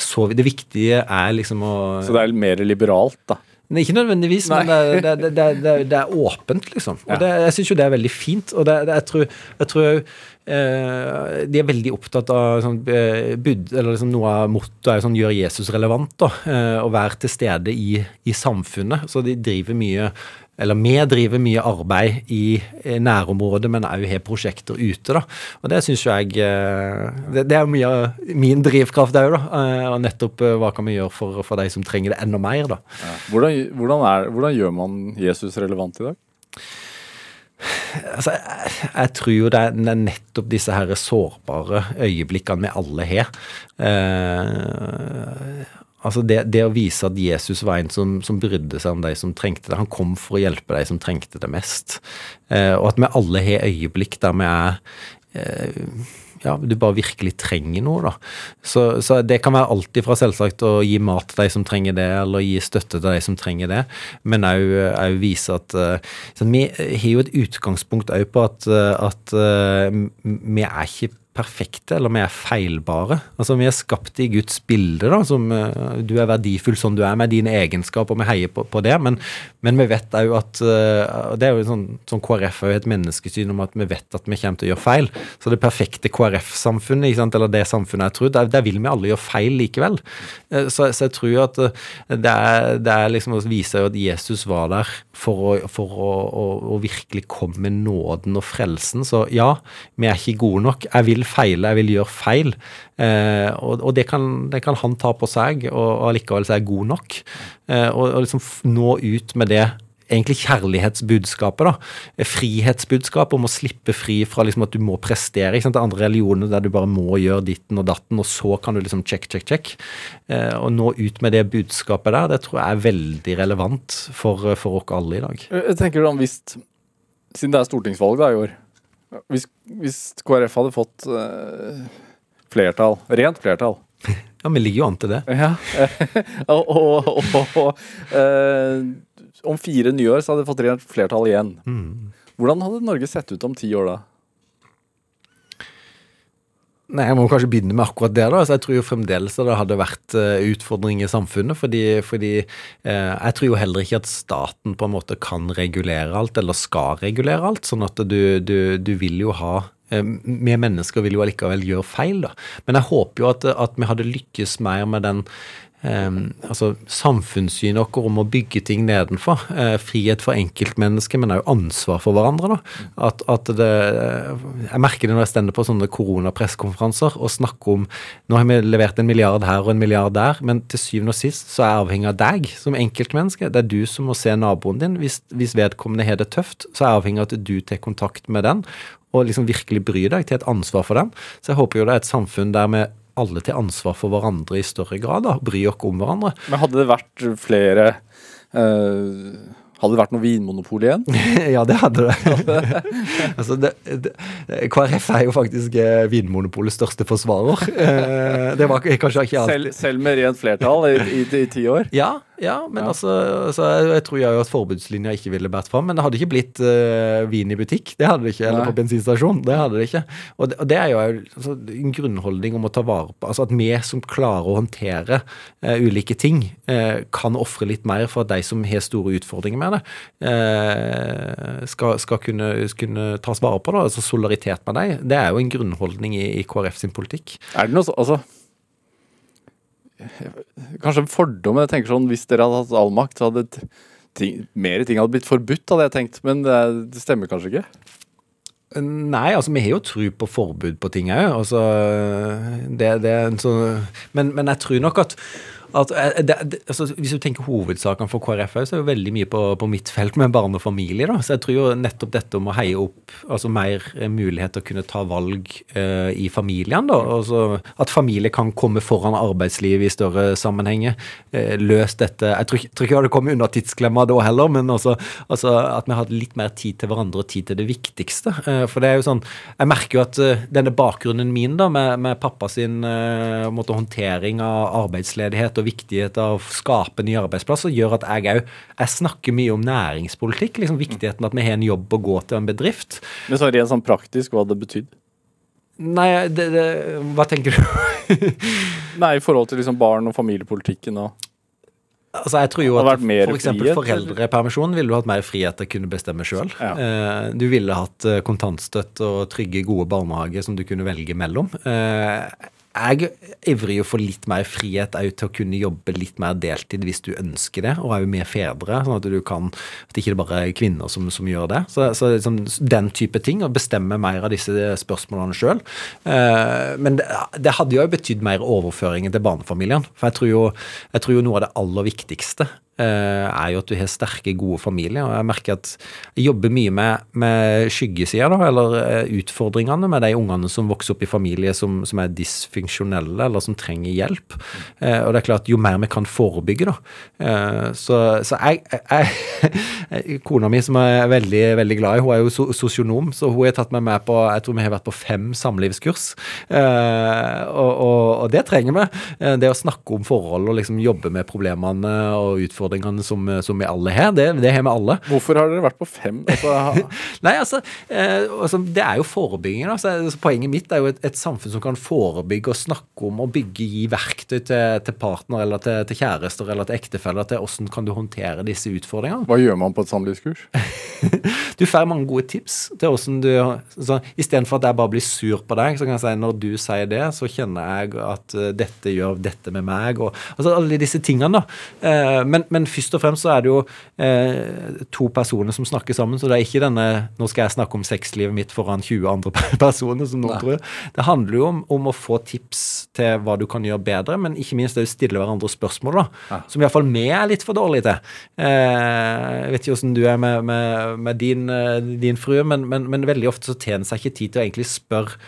så Det viktige er liksom å Så det er mer liberalt, da? Nei, ikke nødvendigvis, men det, det, det, det, er åpent, liksom. Og jeg syns jo det er veldig fint. Og jeg tror, jeg tror jeg, eh, de er veldig opptatt av sånn, eh, bud, eller liksom noe av mottoet er sånn gjør Jesus relevant, da. Eh, å være til stede i, i samfunnet. Så de driver mye eller vi driver mye arbeid i eh, nærområdet, men òg har prosjekter ute. da. Og det syns jeg eh, Det, det er mye av min drivkraft òg, da. eh, Og nettopp hva kan vi gjøre for, for de som trenger det enda mer, da. Hvordan, hvordan, er, hvordan gjør man Jesus relevant i dag? Altså, jeg, jeg tror jo det det er nettopp disse her sårbare øyeblikkene vi alle har. Eh, altså det, det å vise at Jesus var en som, som brydde seg om de som trengte det. Han kom for å hjelpe de som trengte det mest. Eh, og at vi alle har øyeblikk der vi er eh, ja, du bare virkelig trenger noe, da. Så, så det kan være alt ifra selvsagt å gi mat til de som trenger det, eller gi støtte til de som trenger det, men òg vise at eh, Vi har jo et utgangspunkt òg på at, eh, at eh, vi er ikke perfekte, eller vi er feilbare. Altså, Vi er skapt i Guds bilde, da, som uh, du er verdifull som du er, med dine egenskaper, vi heier på, på det, men, men vi vet òg at uh, Det er jo sånn, sånn KrF er jo et menneskesyn om at vi vet at vi kommer til å gjøre feil. Så det perfekte KrF-samfunnet, eller det samfunnet jeg tror, der, der vil vi alle gjøre feil likevel. Uh, Så, så jeg tror at det er, det er liksom å vise at Jesus var der for å, for å, å, å virkelig komme med nåden og frelsen. Så ja, vi er ikke gode nok. Jeg vil feile, jeg vil gjøre feil. Eh, og og det, kan, det kan han ta på seg, og, allikevel så er jeg god nok. Eh, og, og liksom nå ut med det egentlig kjærlighetsbudskapet, da. Frihetsbudskapet om å slippe fri fra liksom at du må prestere. ikke sant, Det andre religioner der du bare må gjøre ditten og datten, og så kan du liksom check, check, check. Eh, og nå ut med det budskapet der, det tror jeg er veldig relevant for, for oss alle i dag. Jeg tenker sånn, hvis, Siden det er stortingsvalg da i år Hvis, hvis KrF hadde fått eh, flertall, rent flertall Ja, vi ligger jo an til det. ja. og, og, og, og eh, om fire nye år så hadde vi fått rent flertall igjen. Hvordan hadde Norge sett ut om ti år da? Nei, Jeg må kanskje begynne med akkurat det. da, så Jeg tror jo fremdeles det hadde vært utfordringer utfordring i samfunnet. Fordi, fordi eh, jeg tror jo heller ikke at staten på en måte kan regulere alt, eller skal regulere alt. Sånn at du, du, du vil jo ha eh, Vi mennesker vil jo allikevel gjøre feil, da. Men jeg håper jo at, at vi hadde lykkes mer med den eh, altså samfunnssynet vårt om å bygge ting nedenfor. Eh, frihet for enkeltmennesket, men også ansvar for hverandre. da. At, at det, Jeg merker det når jeg stender på sånne koronapresskonferanser og snakker om Nå har vi levert en milliard her og en milliard der, men til syvende og sist så er jeg avhengig av deg som enkeltmenneske. Det er du som må se naboen din. Hvis, hvis vedkommende har det tøft, så er jeg avhengig av at du tar kontakt med den og liksom virkelig bry deg til et ansvar for den. Så jeg håper jo det er et samfunn der vi alle til ansvar for hverandre i større grad. da, Bryr oss om hverandre. Men hadde det vært flere eh, Hadde det vært noe vinmonopol igjen? ja, det hadde det. altså, det, det. KrF er jo faktisk eh, Vinmonopolets største forsvarer. Eh, det var kanskje ikke alt. Selv, selv med rent flertall i, i, i ti år? Ja, Ja, men Ja. altså, altså jeg, jeg tror jo at forbudslinja ikke ville båret fram. Men det hadde ikke blitt eh, vin i butikk. Det hadde det ikke. Eller Nei. på bensinstasjon. Det hadde det ikke. Og det, og det er jo altså, en grunnholdning om å ta vare på Altså at vi som klarer å håndtere eh, ulike ting, eh, kan ofre litt mer for at de som har store utfordringer med det, eh, skal, skal kunne, kunne tas vare på. Da. Altså solidaritet med dem. Det er jo en grunnholdning i, i KrF sin politikk. Er det noe så, altså Kanskje en fordom, jeg tenker sånn hvis dere hadde hatt all makt, så hadde ting, mer ting hadde blitt forbudt, hadde jeg tenkt. Men det, er- det stemmer kanskje ikke? Nei, altså vi har jo tro på forbud på ting òg. Altså, det, det men, men jeg tror nok at at eh, det, det, altså, Hvis du tenker hovedsakene for KrF, så er det jo veldig mye på, på mitt felt med barn og familie. da, Så jeg tror jo nettopp dette om å heie opp altså mer eh, mulighet til å kunne ta valg eh, i familien, da, altså At familie kan komme foran arbeidslivet i større sammenhenger. Eh, løs dette Jeg tror, tror ikke jeg hadde kommet unna tidsklemma da heller, men også, altså at vi hadde litt mer tid til hverandre og tid til det viktigste. Eh, for det er jo sånn Jeg merker jo at eh, denne bakgrunnen min da, med, med pappa sin eh, måte, håndtering av arbeidsledighet og viktigheten av å skape nye arbeidsplasser, gjør at jeg òg Jeg snakker mye om næringspolitikk. liksom Viktigheten at vi har en jobb å gå til, en bedrift. Men så rent sånn praktisk, hva det betydd? Nei, det, det, hva tenker du? Nei, i forhold til liksom barn og familiepolitikken og Altså, jeg tror jo at for eksempel frihet, foreldrepermisjon ville du hatt mer frihet til å kunne bestemme sjøl. Ja. Eh, du ville hatt eh, kontantstøtte og trygge, gode barnehager som du kunne velge mellom. Jeg ivrer jo for litt mer frihet òg til å kunne jobbe litt mer deltid hvis du ønsker det, og òg med fedre, sånn at du kan At det ikke bare er kvinner som, som gjør det. Så, så liksom, den type ting, å bestemme mer av disse spørsmålene sjøl. Eh, men det, det hadde jo betydd mer overføringer til barnefamiliene. For jeg tror jo, jeg tror jo noe av det aller viktigste er jo at du har sterke, gode familier. Og jeg merker at jeg jobber mye med, med skyggesida, da, eller eh, utfordringene med de ungene som vokser opp i familier som, som er dysfunksjonelle, eller som trenger hjelp. Eh, og det er klart, jo mer vi kan forebygge, da. Eh, så, så jeg, jeg Kona mi, som er veldig, veldig glad i, hun er jo sosionom, så hun har tatt meg med på Jeg tror vi har vært på fem samlivskurs. Eh, og, og, og det trenger vi. Eh, Det å snakke om forhold og liksom jobbe med problemene og utfordringene som, som vi alle har, det, det har vi alle. Hvorfor har dere vært på fem? Altså, Nei, altså, eh, altså Det er jo forebygging. Altså, Så, så poenget mitt er jo et, et samfunn som kan forebygge og snakke om og bygge, gi verktøy til, til partner eller til, til kjærester eller til ektefeller til hvordan kan du håndtere disse utfordringene. hva gjør man på et samlivskurs? Du får mange gode tips til hvordan du så, Istedenfor at jeg bare blir sur på deg, så kan jeg si når du sier det, så kjenner jeg at eh, dette gjør dette med meg. Og, altså alle disse tingene, da. Eh, men, men først og fremst så er det jo eh, to personer som snakker sammen, så det er ikke denne Nå skal jeg snakke om sexlivet mitt foran 20 andre personer, som noen tror. Det handler jo om, om å få tips til hva du kan gjøre bedre, men ikke minst det å stille hverandre spørsmål, da. Som iallfall vi er litt for dårlige til. Eh, jeg vet ikke hvordan du er med, med, med din, eh, din frue, men, men, men veldig ofte så tjener en seg ikke tid til å egentlig spørre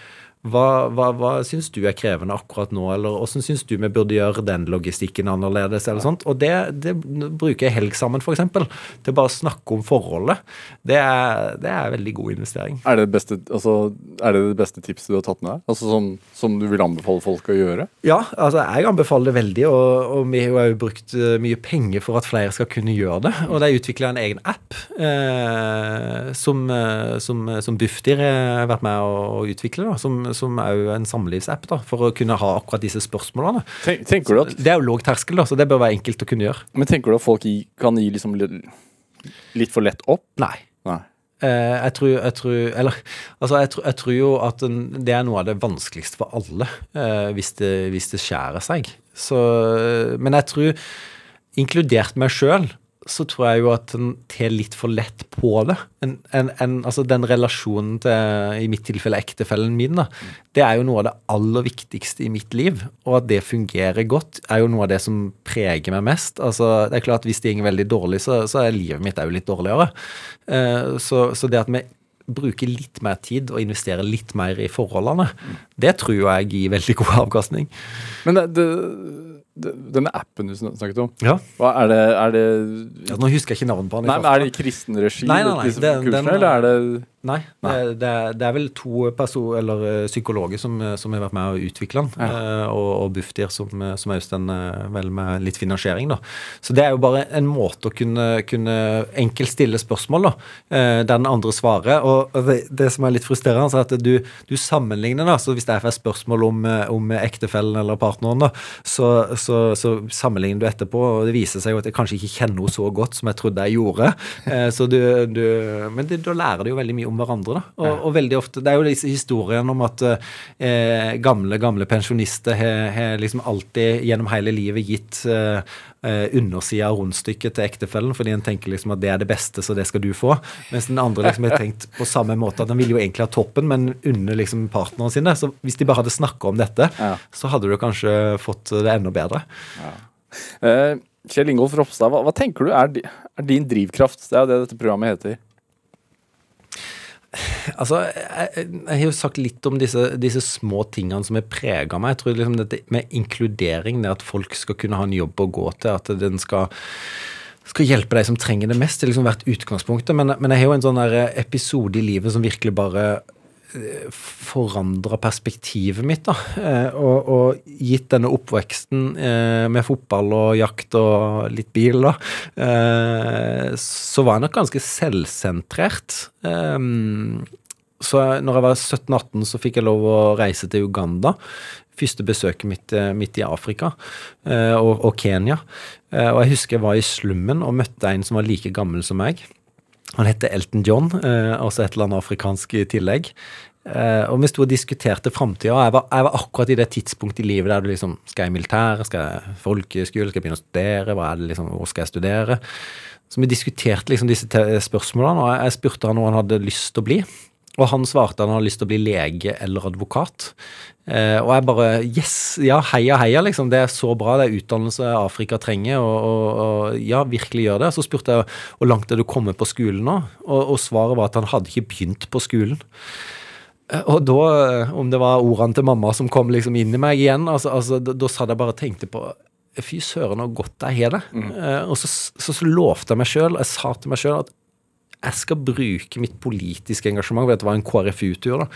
hva, hva, hva syns du er krevende akkurat nå, eller hvordan syns du vi burde gjøre den logistikken annerledes, eller sånt. Og det, det bruker jeg helg sammen, f.eks., til bare å snakke om forholdet. Det er, det er en veldig god investering. Er det beste, altså, er det, det beste tipset du har tatt med deg? Altså som, som du vil anbefale folk å gjøre? Ja, altså jeg anbefaler det veldig, og, og vi har jo brukt eh, mye penger for at flere skal kunne gjøre det. Og de utvikla en egen app eh, som, eh, som, som Bufdir har vært med å utvikle, da, som, som er jo en samlivsapp da, for å kunne ha akkurat disse spørsmålene. Tenk, tenker du at, Det er jo lav terskel, da, så det bør være enkelt å kunne gjøre. men tenker du at folk kan gi liksom litt, for lett opp? Nei. Nei. Eh, jeg tror, jeg tror Eller altså, jeg tror, jeg tror jo at det er noe av det vanskeligste for alle eh, hvis, det, hvis det skjærer seg. Så, men jeg tror, inkludert meg sjøl, så tror jeg jo at en tar litt for lett på det. En, en, en, altså Den relasjonen til, i mitt tilfelle, ektefellen min, da, det er jo noe av det aller viktigste i mitt liv. Og at det fungerer godt, er jo noe av det som preger meg mest. Altså, det er klart Hvis det går veldig dårlig, så, så er livet mitt òg litt dårligere. Eh, så, så det at vi bruker litt mer tid og investerer litt mer i forholdene, det tror jeg gir veldig god avkastning. Men det, det, denne appen du snakket om, Ja. hva er det, er det Ja, nå husker jeg ikke navnet på den. Nei, men. Er det i kristen regi, Nei, nei, nei, disse den- kursene, den- eller er det Nei, nei. det, er, det er vel to perso eller eh, psykologer som, eh, som har vært med å utvikle den, ja. og, og Bufdir som, eh, som er den eh, vel med litt finansiering. da. Så det er jo bare en måte å kunne, kunne enkelt stille spørsmål, da, eh, den andre svarer. Og det, det som er litt frustrerende, er at du, du sammenligner, da, så hvis jeg får spørsmål om, eh, om ektefellen eller partneren, da, så, så, så sammenligner du etterpå, og det viser seg jo at jeg kanskje ikke kjenner henne så godt som jeg trodde jeg gjorde. Eh, så du, du, men det, da lærer du jo veldig mye om hverandre. da, og, og veldig ofte, Det er jo disse historiene om at eh, gamle gamle pensjonister har, har liksom alltid gjennom hele livet gitt eh, eh, undersida av rundstykket til ektefellen, fordi en tenker liksom at det er det beste, så det skal du få. Mens den andre liksom har tenkt på samme måte at den ville jo egentlig ha toppen, men under liksom partneren sine. Så hvis de bare hadde snakka om dette, Ja. så hadde du kanskje fått det enda bedre. Eh, Kjell Ingolf Ropstad, hva, hva tenker du er, er din drivkraft? Det er jo det dette programmet heter. Altså, jeg, jeg har jo sagt litt om disse, disse små tingene som har prega meg. Jeg tror liksom dette med inkludering, det at folk skal kunne ha en jobb å gå til, at den skal skal hjelpe de som trenger det mest. Det har liksom vært utgangspunktet. Men, men jeg har jo en sånn episode i livet som virkelig bare forandra perspektivet mitt. da, eh, og, og gitt denne oppveksten eh, med fotball og jakt og litt bil, da, eh, så var jeg nok ganske selvsentrert. Så når jeg var 17-18, så fikk jeg lov å reise til Uganda. Første besøket mitt, midt i Afrika og, og Kenya. Og jeg husker jeg var i slummen og møtte en som var like gammel som meg. Han heter Elton John, eh, også et eller annet afrikansk i tillegg. Eh, og vi sto og diskuterte framtida. Jeg, jeg var akkurat i det tidspunktet i livet der du liksom Skal jeg i militæret? Skal jeg folkeskole? Skal jeg begynne å studere? Hva er det liksom, hvor skal jeg studere? Så vi diskuterte liksom disse spørsmålene, og jeg spurte han hva han hadde lyst til å bli. Og han svarte han hadde lyst til å bli lege eller advokat. Eh, og jeg bare Yes! Ja, heia, heia, liksom. Det er så bra. Det er utdannelse Afrika trenger, og, og, og ja, virkelig gjør det. Så spurte jeg hvor langt er du kommet på skolen nå, og, og svaret var at han hadde ikke begynt på skolen. Eh, Og da, eh, om det var ordene til mamma som kom liksom inn i meg igjen, altså, altså, da, da satt jeg bare og tenkte på Fy søren, så godt jeg har det. Eh, og så, så, så lovte jeg meg sjøl, jeg sa til meg sjøl at jeg skal bruke mitt politiske engasjement, vet du var en KrFU-tur, da,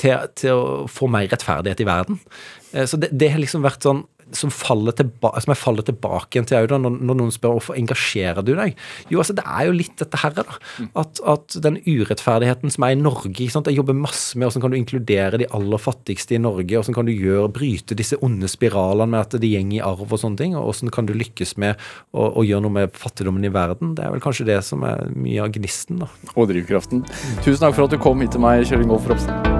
til, til å få mer rettferdighet i verden. Eh, Så det, det har liksom vært sånn som, faller tilba som jeg faller tilbake igjen til òg, når, når noen spør hvorfor engasjerer du deg? Jo, altså det er jo litt dette her, da. At, at den urettferdigheten som er i Norge? Jeg jobber masse med hvordan kan du inkludere de aller fattigste i Norge, hvordan kan du gjøre, bryte disse onde spiralene med at det går i arv og sånne ting, og hvordan kan du lykkes med å, å gjøre noe med fattigdommen i verden? Det er vel kanskje det som er mye av gnisten, da. Og drivkraften. Tusen takk for at du kom hit til meg, Kjell Ingolf Ropstad.